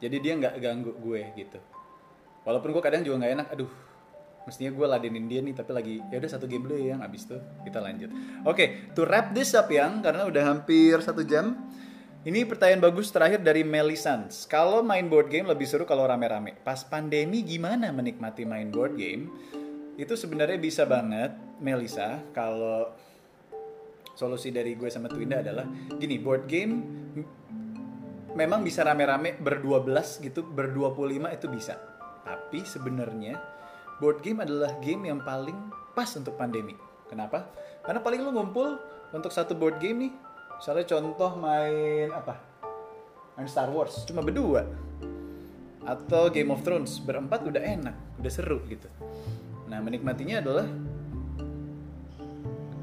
[SPEAKER 1] jadi dia nggak ganggu gue gitu. Walaupun gue kadang juga nggak enak, aduh, mestinya gue ladenin dia nih, tapi lagi ya udah satu game dulu ya, yang abis itu kita lanjut. Oke, to wrap this up yang karena udah hampir satu jam. Ini pertanyaan bagus terakhir dari Melisans. Kalau main board game lebih seru kalau rame-rame. Pas pandemi gimana menikmati main board game? Itu sebenarnya bisa banget, Melisa, kalau solusi dari gue sama Twinda adalah gini board game memang bisa rame-rame berdua belas gitu berdua puluh lima itu bisa. Tapi sebenarnya board game adalah game yang paling pas untuk pandemi. Kenapa? Karena paling lu ngumpul untuk satu board game nih misalnya contoh main apa? Main Star Wars cuma berdua. Atau Game of Thrones berempat udah enak udah seru gitu nah menikmatinya adalah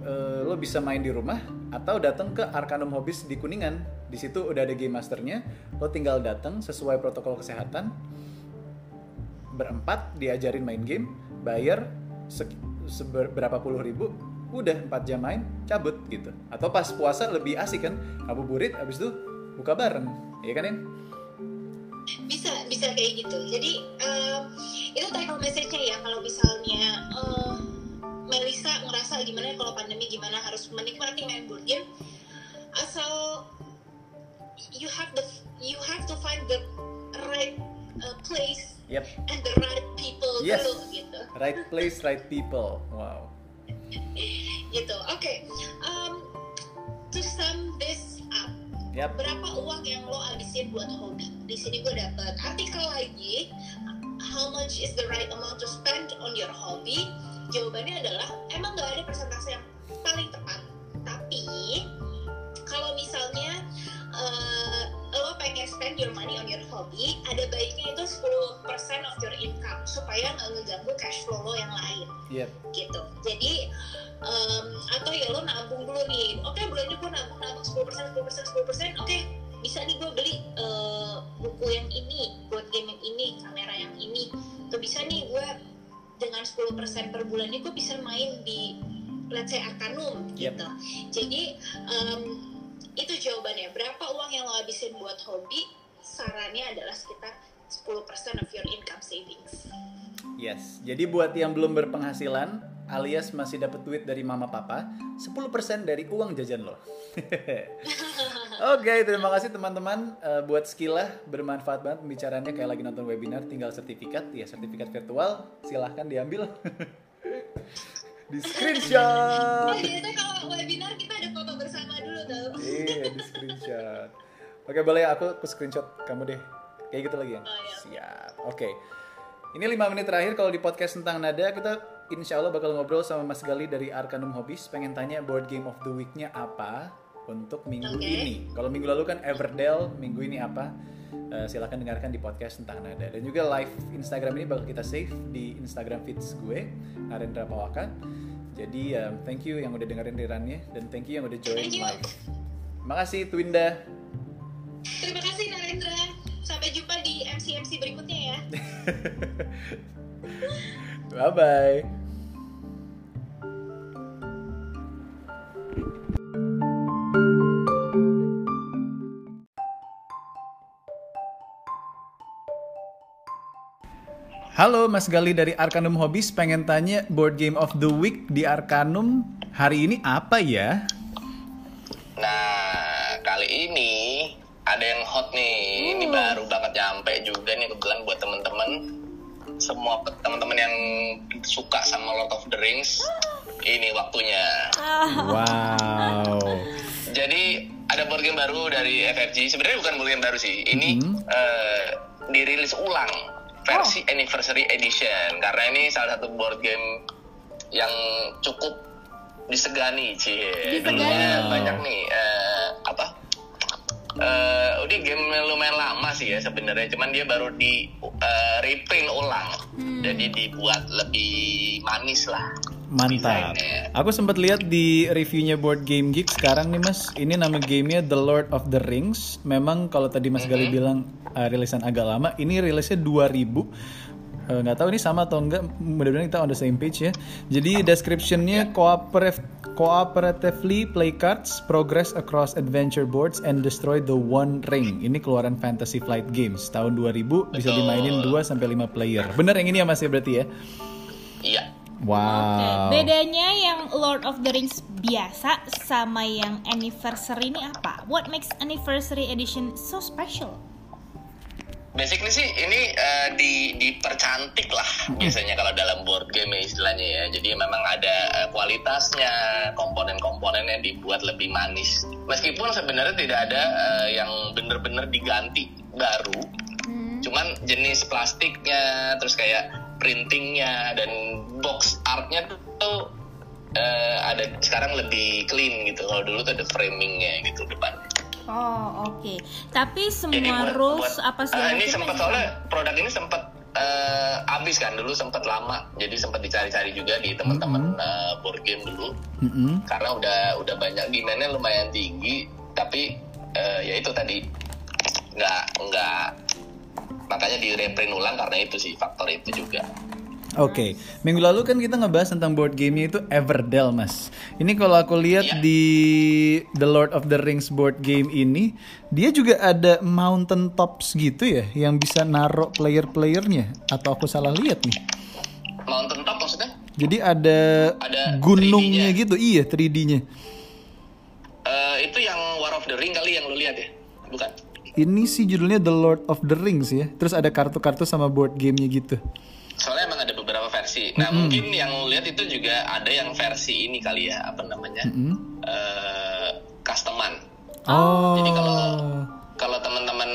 [SPEAKER 1] eh, lo bisa main di rumah atau datang ke Arcanum Hobbies di Kuningan. Di situ udah ada game masternya. Lo tinggal datang sesuai protokol kesehatan. berempat diajarin main game bayar sek- seber- berapa puluh ribu udah 4 jam main cabut gitu atau pas puasa lebih asik kan ngabuburit abis itu buka bareng ya kan In?
[SPEAKER 2] Bisa bisa kayak gitu jadi em, itu tackle message-nya ya kalau misalnya eh, Melisa ngerasa gimana ya kalau pandemi gimana harus menikmati main board game asal you have the you have to find the right uh, place
[SPEAKER 1] Yep,
[SPEAKER 2] and the right people
[SPEAKER 1] Yes.
[SPEAKER 2] dulu gitu
[SPEAKER 1] right place, right people. Wow. (laughs)
[SPEAKER 2] gitu oke em, to sum this
[SPEAKER 1] Yap.
[SPEAKER 2] berapa uang yang lo habisin buat hobi? Di sini gue dapet artikel lagi how much is the right amount to spend on your hobby? Jawabannya adalah emang nggak ada persentase yang paling tepat. Tapi kalau misalnya eh, lo pengen spend your money on your hobby ada baiknya itu 10% of your income supaya nggak ngeganggu cash flow lo yang lain.
[SPEAKER 1] Yep.
[SPEAKER 2] gitu. Jadi em, atau ya lo nabung dulu nih. Oke bulan ini gue nabung nabung 10% 10% 10% oke bisa nih gue beli eh, buku yang ini board game yang ini kamera yang ini. Tuh bisa nih gue dengan 10% per bulan ini gue bisa main di let's say Arcanum
[SPEAKER 1] Yep.
[SPEAKER 2] gitu. Jadi em, itu jawabannya. Berapa uang yang lo habisin buat hobi? Sarannya adalah sekitar 10% of your income savings.
[SPEAKER 1] Yes. Jadi buat yang belum berpenghasilan alias masih dapat duit dari mama papa, 10% dari uang jajan lo. (laughs) Oke, terima kasih teman-teman Eh, buat skillah bermanfaat banget pembicaraannya kayak lagi nonton webinar tinggal sertifikat. Ya sertifikat virtual silahkan diambil. (laughs) Di screenshot.
[SPEAKER 2] Biasanya kalau webinar
[SPEAKER 1] iya di screenshot. Oke boleh ya aku aku screenshot kamu deh. Kayak gitu lagi ya?
[SPEAKER 2] Oh, iya.
[SPEAKER 1] siap. Oke. Ini lima menit terakhir kalau di podcast tentang nada kita insya Allah bakal ngobrol sama Mas Gali dari Arcanum Hobbies. Pengen tanya board game of the week-nya apa untuk minggu
[SPEAKER 2] Oke.
[SPEAKER 1] ini? Kalau minggu lalu kan Everdell minggu ini apa? Eh, silahkan dengarkan di podcast tentang nada. Dan juga live Instagram ini bakal kita save di Instagram feeds gue Narendra Pawaka. Jadi um, thank you yang udah dengerin rirannya dan thank you yang udah join live Makasih Twinda.
[SPEAKER 2] Terima kasih Narendra. Sampai jumpa di MC-MC berikutnya ya. (laughs)
[SPEAKER 1] Bye bye. Halo Mas Gali dari Arcanum Hobbies pengen tanya board game of the week di Arcanum hari ini apa ya?
[SPEAKER 3] Nah, kali ini ada yang hot nih. Ini baru banget nyampe juga nih kebetulan buat temen-temen. Semua temen-temen yang suka sama Lord of the Rings, ini waktunya.
[SPEAKER 1] Wow.
[SPEAKER 3] Jadi ada board game baru dari FFG. Sebenarnya bukan board game baru sih. Ini
[SPEAKER 1] Mhm.
[SPEAKER 3] eh, dirilis ulang versi anniversary edition karena ini salah satu board game yang cukup disegani sih.
[SPEAKER 4] Disegani.
[SPEAKER 3] Dulunya banyak nih eh, apa? Eh, udah game lumayan lama sih ya sebenarnya, cuman dia baru di eh, reprint ulang, jadi dibuat lebih manis lah.
[SPEAKER 1] Mantap.
[SPEAKER 3] Desainnya.
[SPEAKER 1] Aku sempat lihat di reviewnya Board Game Geek sekarang nih Mas. Ini nama gamenya The Lord of the Rings. Memang kalau tadi Mas Gali bilang uh, rilisan agak lama, ini rilisnya 2000. Eh, nggak tahu ini sama atau enggak. Mudah-mudahan kita on the same page ya. Jadi descriptionnya cooperative cooperatively play cards, progress across adventure boards, and destroy the One Ring. Ini keluaran Fantasy Flight Games tahun 2000 bisa
[SPEAKER 3] Betul.
[SPEAKER 1] dimainin 2 sampai 5 player. Bener yang ini ya Mas ya berarti ya?
[SPEAKER 3] Iya.
[SPEAKER 1] Wow.
[SPEAKER 4] Oke, bedanya yang Lord of the Rings biasa sama yang anniversary ini apa? What makes anniversary edition so special?
[SPEAKER 3] Basically sih ini eh, di dipercantik lah biasanya kalau dalam board game ya istilahnya ya. Jadi memang ada eh, kualitasnya, komponen-komponennya dibuat lebih manis. Meskipun sebenarnya tidak ada eh, yang bener-bener diganti baru,
[SPEAKER 4] Hmm.
[SPEAKER 3] cuman jenis plastiknya, terus kayak printingnya dan box artnya tuh eh, ada sekarang lebih clean gitu. Kalau dulu tuh ada framingnya gitu depan.
[SPEAKER 4] Oh, oke. Tapi
[SPEAKER 3] Jadi
[SPEAKER 4] semua
[SPEAKER 3] buat-
[SPEAKER 4] rules
[SPEAKER 3] buat-
[SPEAKER 4] apa
[SPEAKER 3] Ah,
[SPEAKER 4] segala
[SPEAKER 3] ini sempat soalnya produk ini sempat eh, habis kan dulu sempat lama. Jadi sempat dicari-cari juga di teman-teman eh, board game dulu.
[SPEAKER 1] Mm-mm.
[SPEAKER 3] karena udah udah banyak demandnya lumayan tinggi tapi eh, ya itu tadi. Nggak nggak. Makanya di reprint ulang karena itu sih faktor itu juga
[SPEAKER 1] Oke, minggu lalu kan kita ngebahas tentang board gamenya itu Everdell, Mas. Ini kalau aku lihat
[SPEAKER 3] Iya.
[SPEAKER 1] di The Lord of the Rings board game ini, dia juga ada mountain tops gitu ya, yang bisa naruh player-playernya. Atau aku salah lihat nih?
[SPEAKER 3] mountain top maksudnya
[SPEAKER 1] Jadi ada,
[SPEAKER 3] Ada
[SPEAKER 1] gunungnya
[SPEAKER 3] 3D-nya.
[SPEAKER 1] gitu, iya 3D-nya.
[SPEAKER 3] Eh, itu yang War of the Ring kali yang lu lihat ya bukan
[SPEAKER 1] Ini sih judulnya The Lord of the Rings ya. Terus ada kartu-kartu sama board gamenya gitu.
[SPEAKER 3] Versi nah mungkin yang lihat itu juga ada yang versi ini kali ya apa namanya
[SPEAKER 1] Mm.
[SPEAKER 3] eh customan
[SPEAKER 1] Oh.
[SPEAKER 3] Jadi kalau kalau teman-teman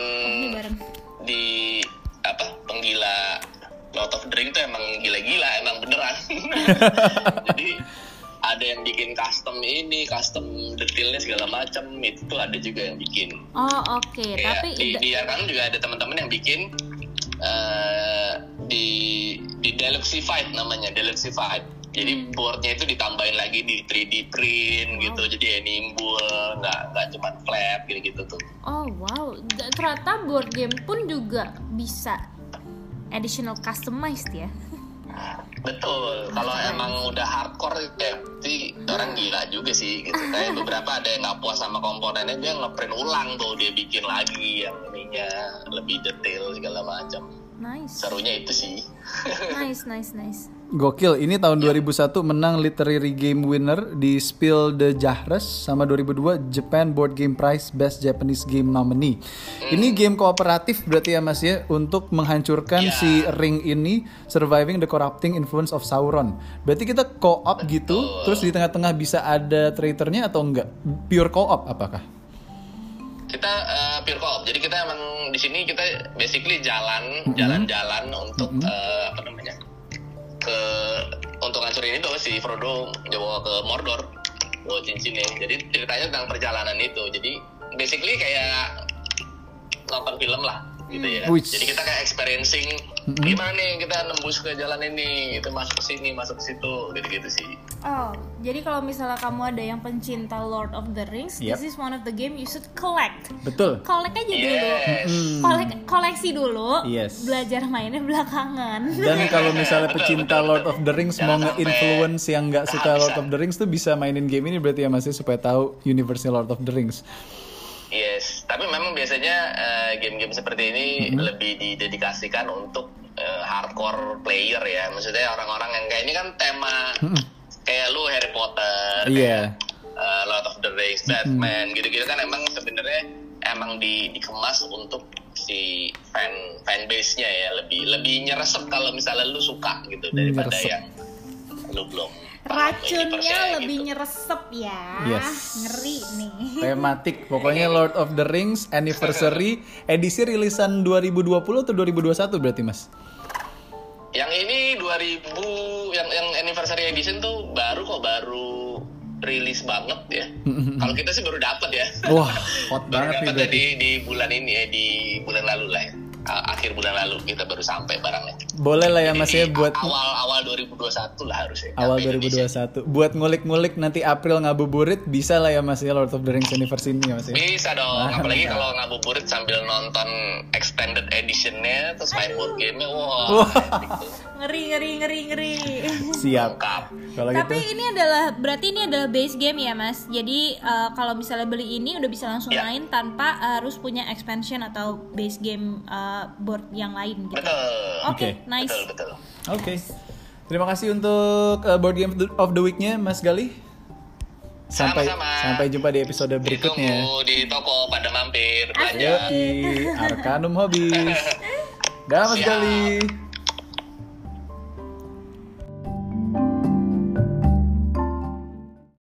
[SPEAKER 3] di apa penggila Lord of Ring itu emang gila-gila emang beneran. (laughs) Jadi ada yang bikin custom ini, custom detailnya segala macam itu tuh ada juga yang bikin.
[SPEAKER 4] Oh oke,
[SPEAKER 3] Kayak
[SPEAKER 4] tapi
[SPEAKER 3] di, di Arkham juga ada teman-teman yang bikin eh, di di Deluxified namanya Deluxified. Jadi boardnya itu ditambahin lagi di 3D print gitu, jadi ya nimbul, nggak nggak cuma flat gitu-gitu tuh.
[SPEAKER 4] oh wow, ternyata board game pun juga bisa additional customized ya.
[SPEAKER 3] Betul, kalau emang udah hardcore ya pasti orang gila juga sih gitu. Kayak (laughs) beberapa ada yang nggak puas sama komponennya dia ngeprint ulang tuh dia bikin lagi yang ininya lebih detail segala macam.
[SPEAKER 4] Nice,
[SPEAKER 3] Serunya itu sih. (laughs)
[SPEAKER 4] nice, nice, nice.
[SPEAKER 1] Gokil, ini tahun 2001 menang Literary Game Winner di Spiel de Jahres sama 2002 Japan Board Game Prize Best Japanese Game Nominee. Ini game kooperatif berarti ya Mas ya untuk menghancurkan
[SPEAKER 3] Ya.
[SPEAKER 1] si ring ini surviving the corrupting influence of Sauron. Berarti kita co-op gitu, terus di tengah-tengah bisa ada traitornya atau enggak? Pure co-op apakah?
[SPEAKER 3] kita eh, pure co-op. Jadi kita emang di sini kita basically jalan jalan-jalan untuk eh, apa namanya? ke untuk ngancurin itu si Frodo dibawa ke Mordor bawa cincinnya. Jadi ceritanya tentang perjalanan itu. Jadi basically kayak nonton film lah gitu ya.
[SPEAKER 1] Wih.
[SPEAKER 3] Jadi kita kayak experiencing gimana nih kita nembus ke jalan ini, itu masuk ke sini, masuk ke situ, gitu-gitu sih.
[SPEAKER 4] Oh, jadi kalau misalnya kamu ada yang pencinta Lord of the Rings,
[SPEAKER 1] Yep.
[SPEAKER 4] this is one of the game you should collect.
[SPEAKER 1] Betul.
[SPEAKER 4] Collect aja dulu.
[SPEAKER 3] Yes.
[SPEAKER 4] Kolek, koleksi dulu.
[SPEAKER 1] Yes.
[SPEAKER 4] Belajar mainnya belakangan. (laughs)
[SPEAKER 1] Dan kalau misalnya pecinta Lord of the Rings mau nge-influence yang nggak suka Lord of the Rings tuh bisa mainin game ini berarti ya Mas ya supaya tahu universe Lord of the Rings.
[SPEAKER 3] Tapi memang biasanya eh, game-game seperti ini lebih didedikasikan untuk eh, hardcore player ya. Maksudnya orang-orang yang kayak ini kan tema kayak lu Harry Potter,
[SPEAKER 1] Iya.
[SPEAKER 3] eh, Lord of the Rings, Batman, gitu-gitu kan emang sebenarnya emang di, dikemas untuk si fan fan base-nya ya lebih lebih nyeresep kalau misalnya lu suka gitu daripada
[SPEAKER 1] Nyeresep.
[SPEAKER 3] yang lu belum
[SPEAKER 4] Racunnya
[SPEAKER 3] universe-nya
[SPEAKER 4] lebih
[SPEAKER 3] gitu.
[SPEAKER 4] nyeresep ya.
[SPEAKER 1] Yes.
[SPEAKER 4] Ngeri nih.
[SPEAKER 1] Tematik, pokoknya Lord of the Rings Anniversary (laughs) edisi rilisan 2020 atau 2021 berarti Mas?
[SPEAKER 3] Yang ini 2000 yang yang anniversary edition tuh baru kok baru rilis banget ya. Kalau kita sih baru dapat ya.
[SPEAKER 1] Wah, hot (laughs)
[SPEAKER 3] baru
[SPEAKER 1] banget nih
[SPEAKER 3] dapat
[SPEAKER 1] berarti.
[SPEAKER 3] di di bulan ini ya di bulan lalu lah ya. A- Akhir bulan lalu kita baru sampai barangnya.
[SPEAKER 1] Boleh lah ya Mas ya buat
[SPEAKER 3] awal awal 2021 lah harusnya.
[SPEAKER 1] awal
[SPEAKER 3] sampai Indonesia.
[SPEAKER 1] 2021. Buat ngulik-ngulik nanti April ngabuburit bisa lah ya Mas ya Lord of the Rings Anniversary ini ya Mas ya.
[SPEAKER 3] Bisa dong,
[SPEAKER 1] Ah,
[SPEAKER 3] apalagi
[SPEAKER 1] mantap.
[SPEAKER 3] kalau ngabuburit sambil nonton extended editionnya terus main board game-nya, wah, epic tuh.
[SPEAKER 4] Ngeri, ngeri, ngeri, ngeri.
[SPEAKER 1] Siap. Kalau
[SPEAKER 4] Tapi
[SPEAKER 1] gitu
[SPEAKER 4] ini adalah berarti ini adalah base game ya mas. Jadi eh, kalau misalnya beli ini udah bisa langsung
[SPEAKER 3] Ya.
[SPEAKER 4] main tanpa harus punya expansion atau base game board yang lain gitu.
[SPEAKER 3] Betul.
[SPEAKER 4] Oke,
[SPEAKER 1] Oke.
[SPEAKER 4] nice.
[SPEAKER 3] Betul, betul.
[SPEAKER 1] Oke. Terima kasih untuk uh, board game of the week-nya Mas Gali. Sampai
[SPEAKER 3] Sama-sama.
[SPEAKER 1] sampai jumpa di episode berikutnya.
[SPEAKER 3] Ditunggu di toko pada mampir belanja.
[SPEAKER 1] Yoi, Arkanum Hobbies. (laughs) Dah Mas
[SPEAKER 3] Siap.
[SPEAKER 1] Gali.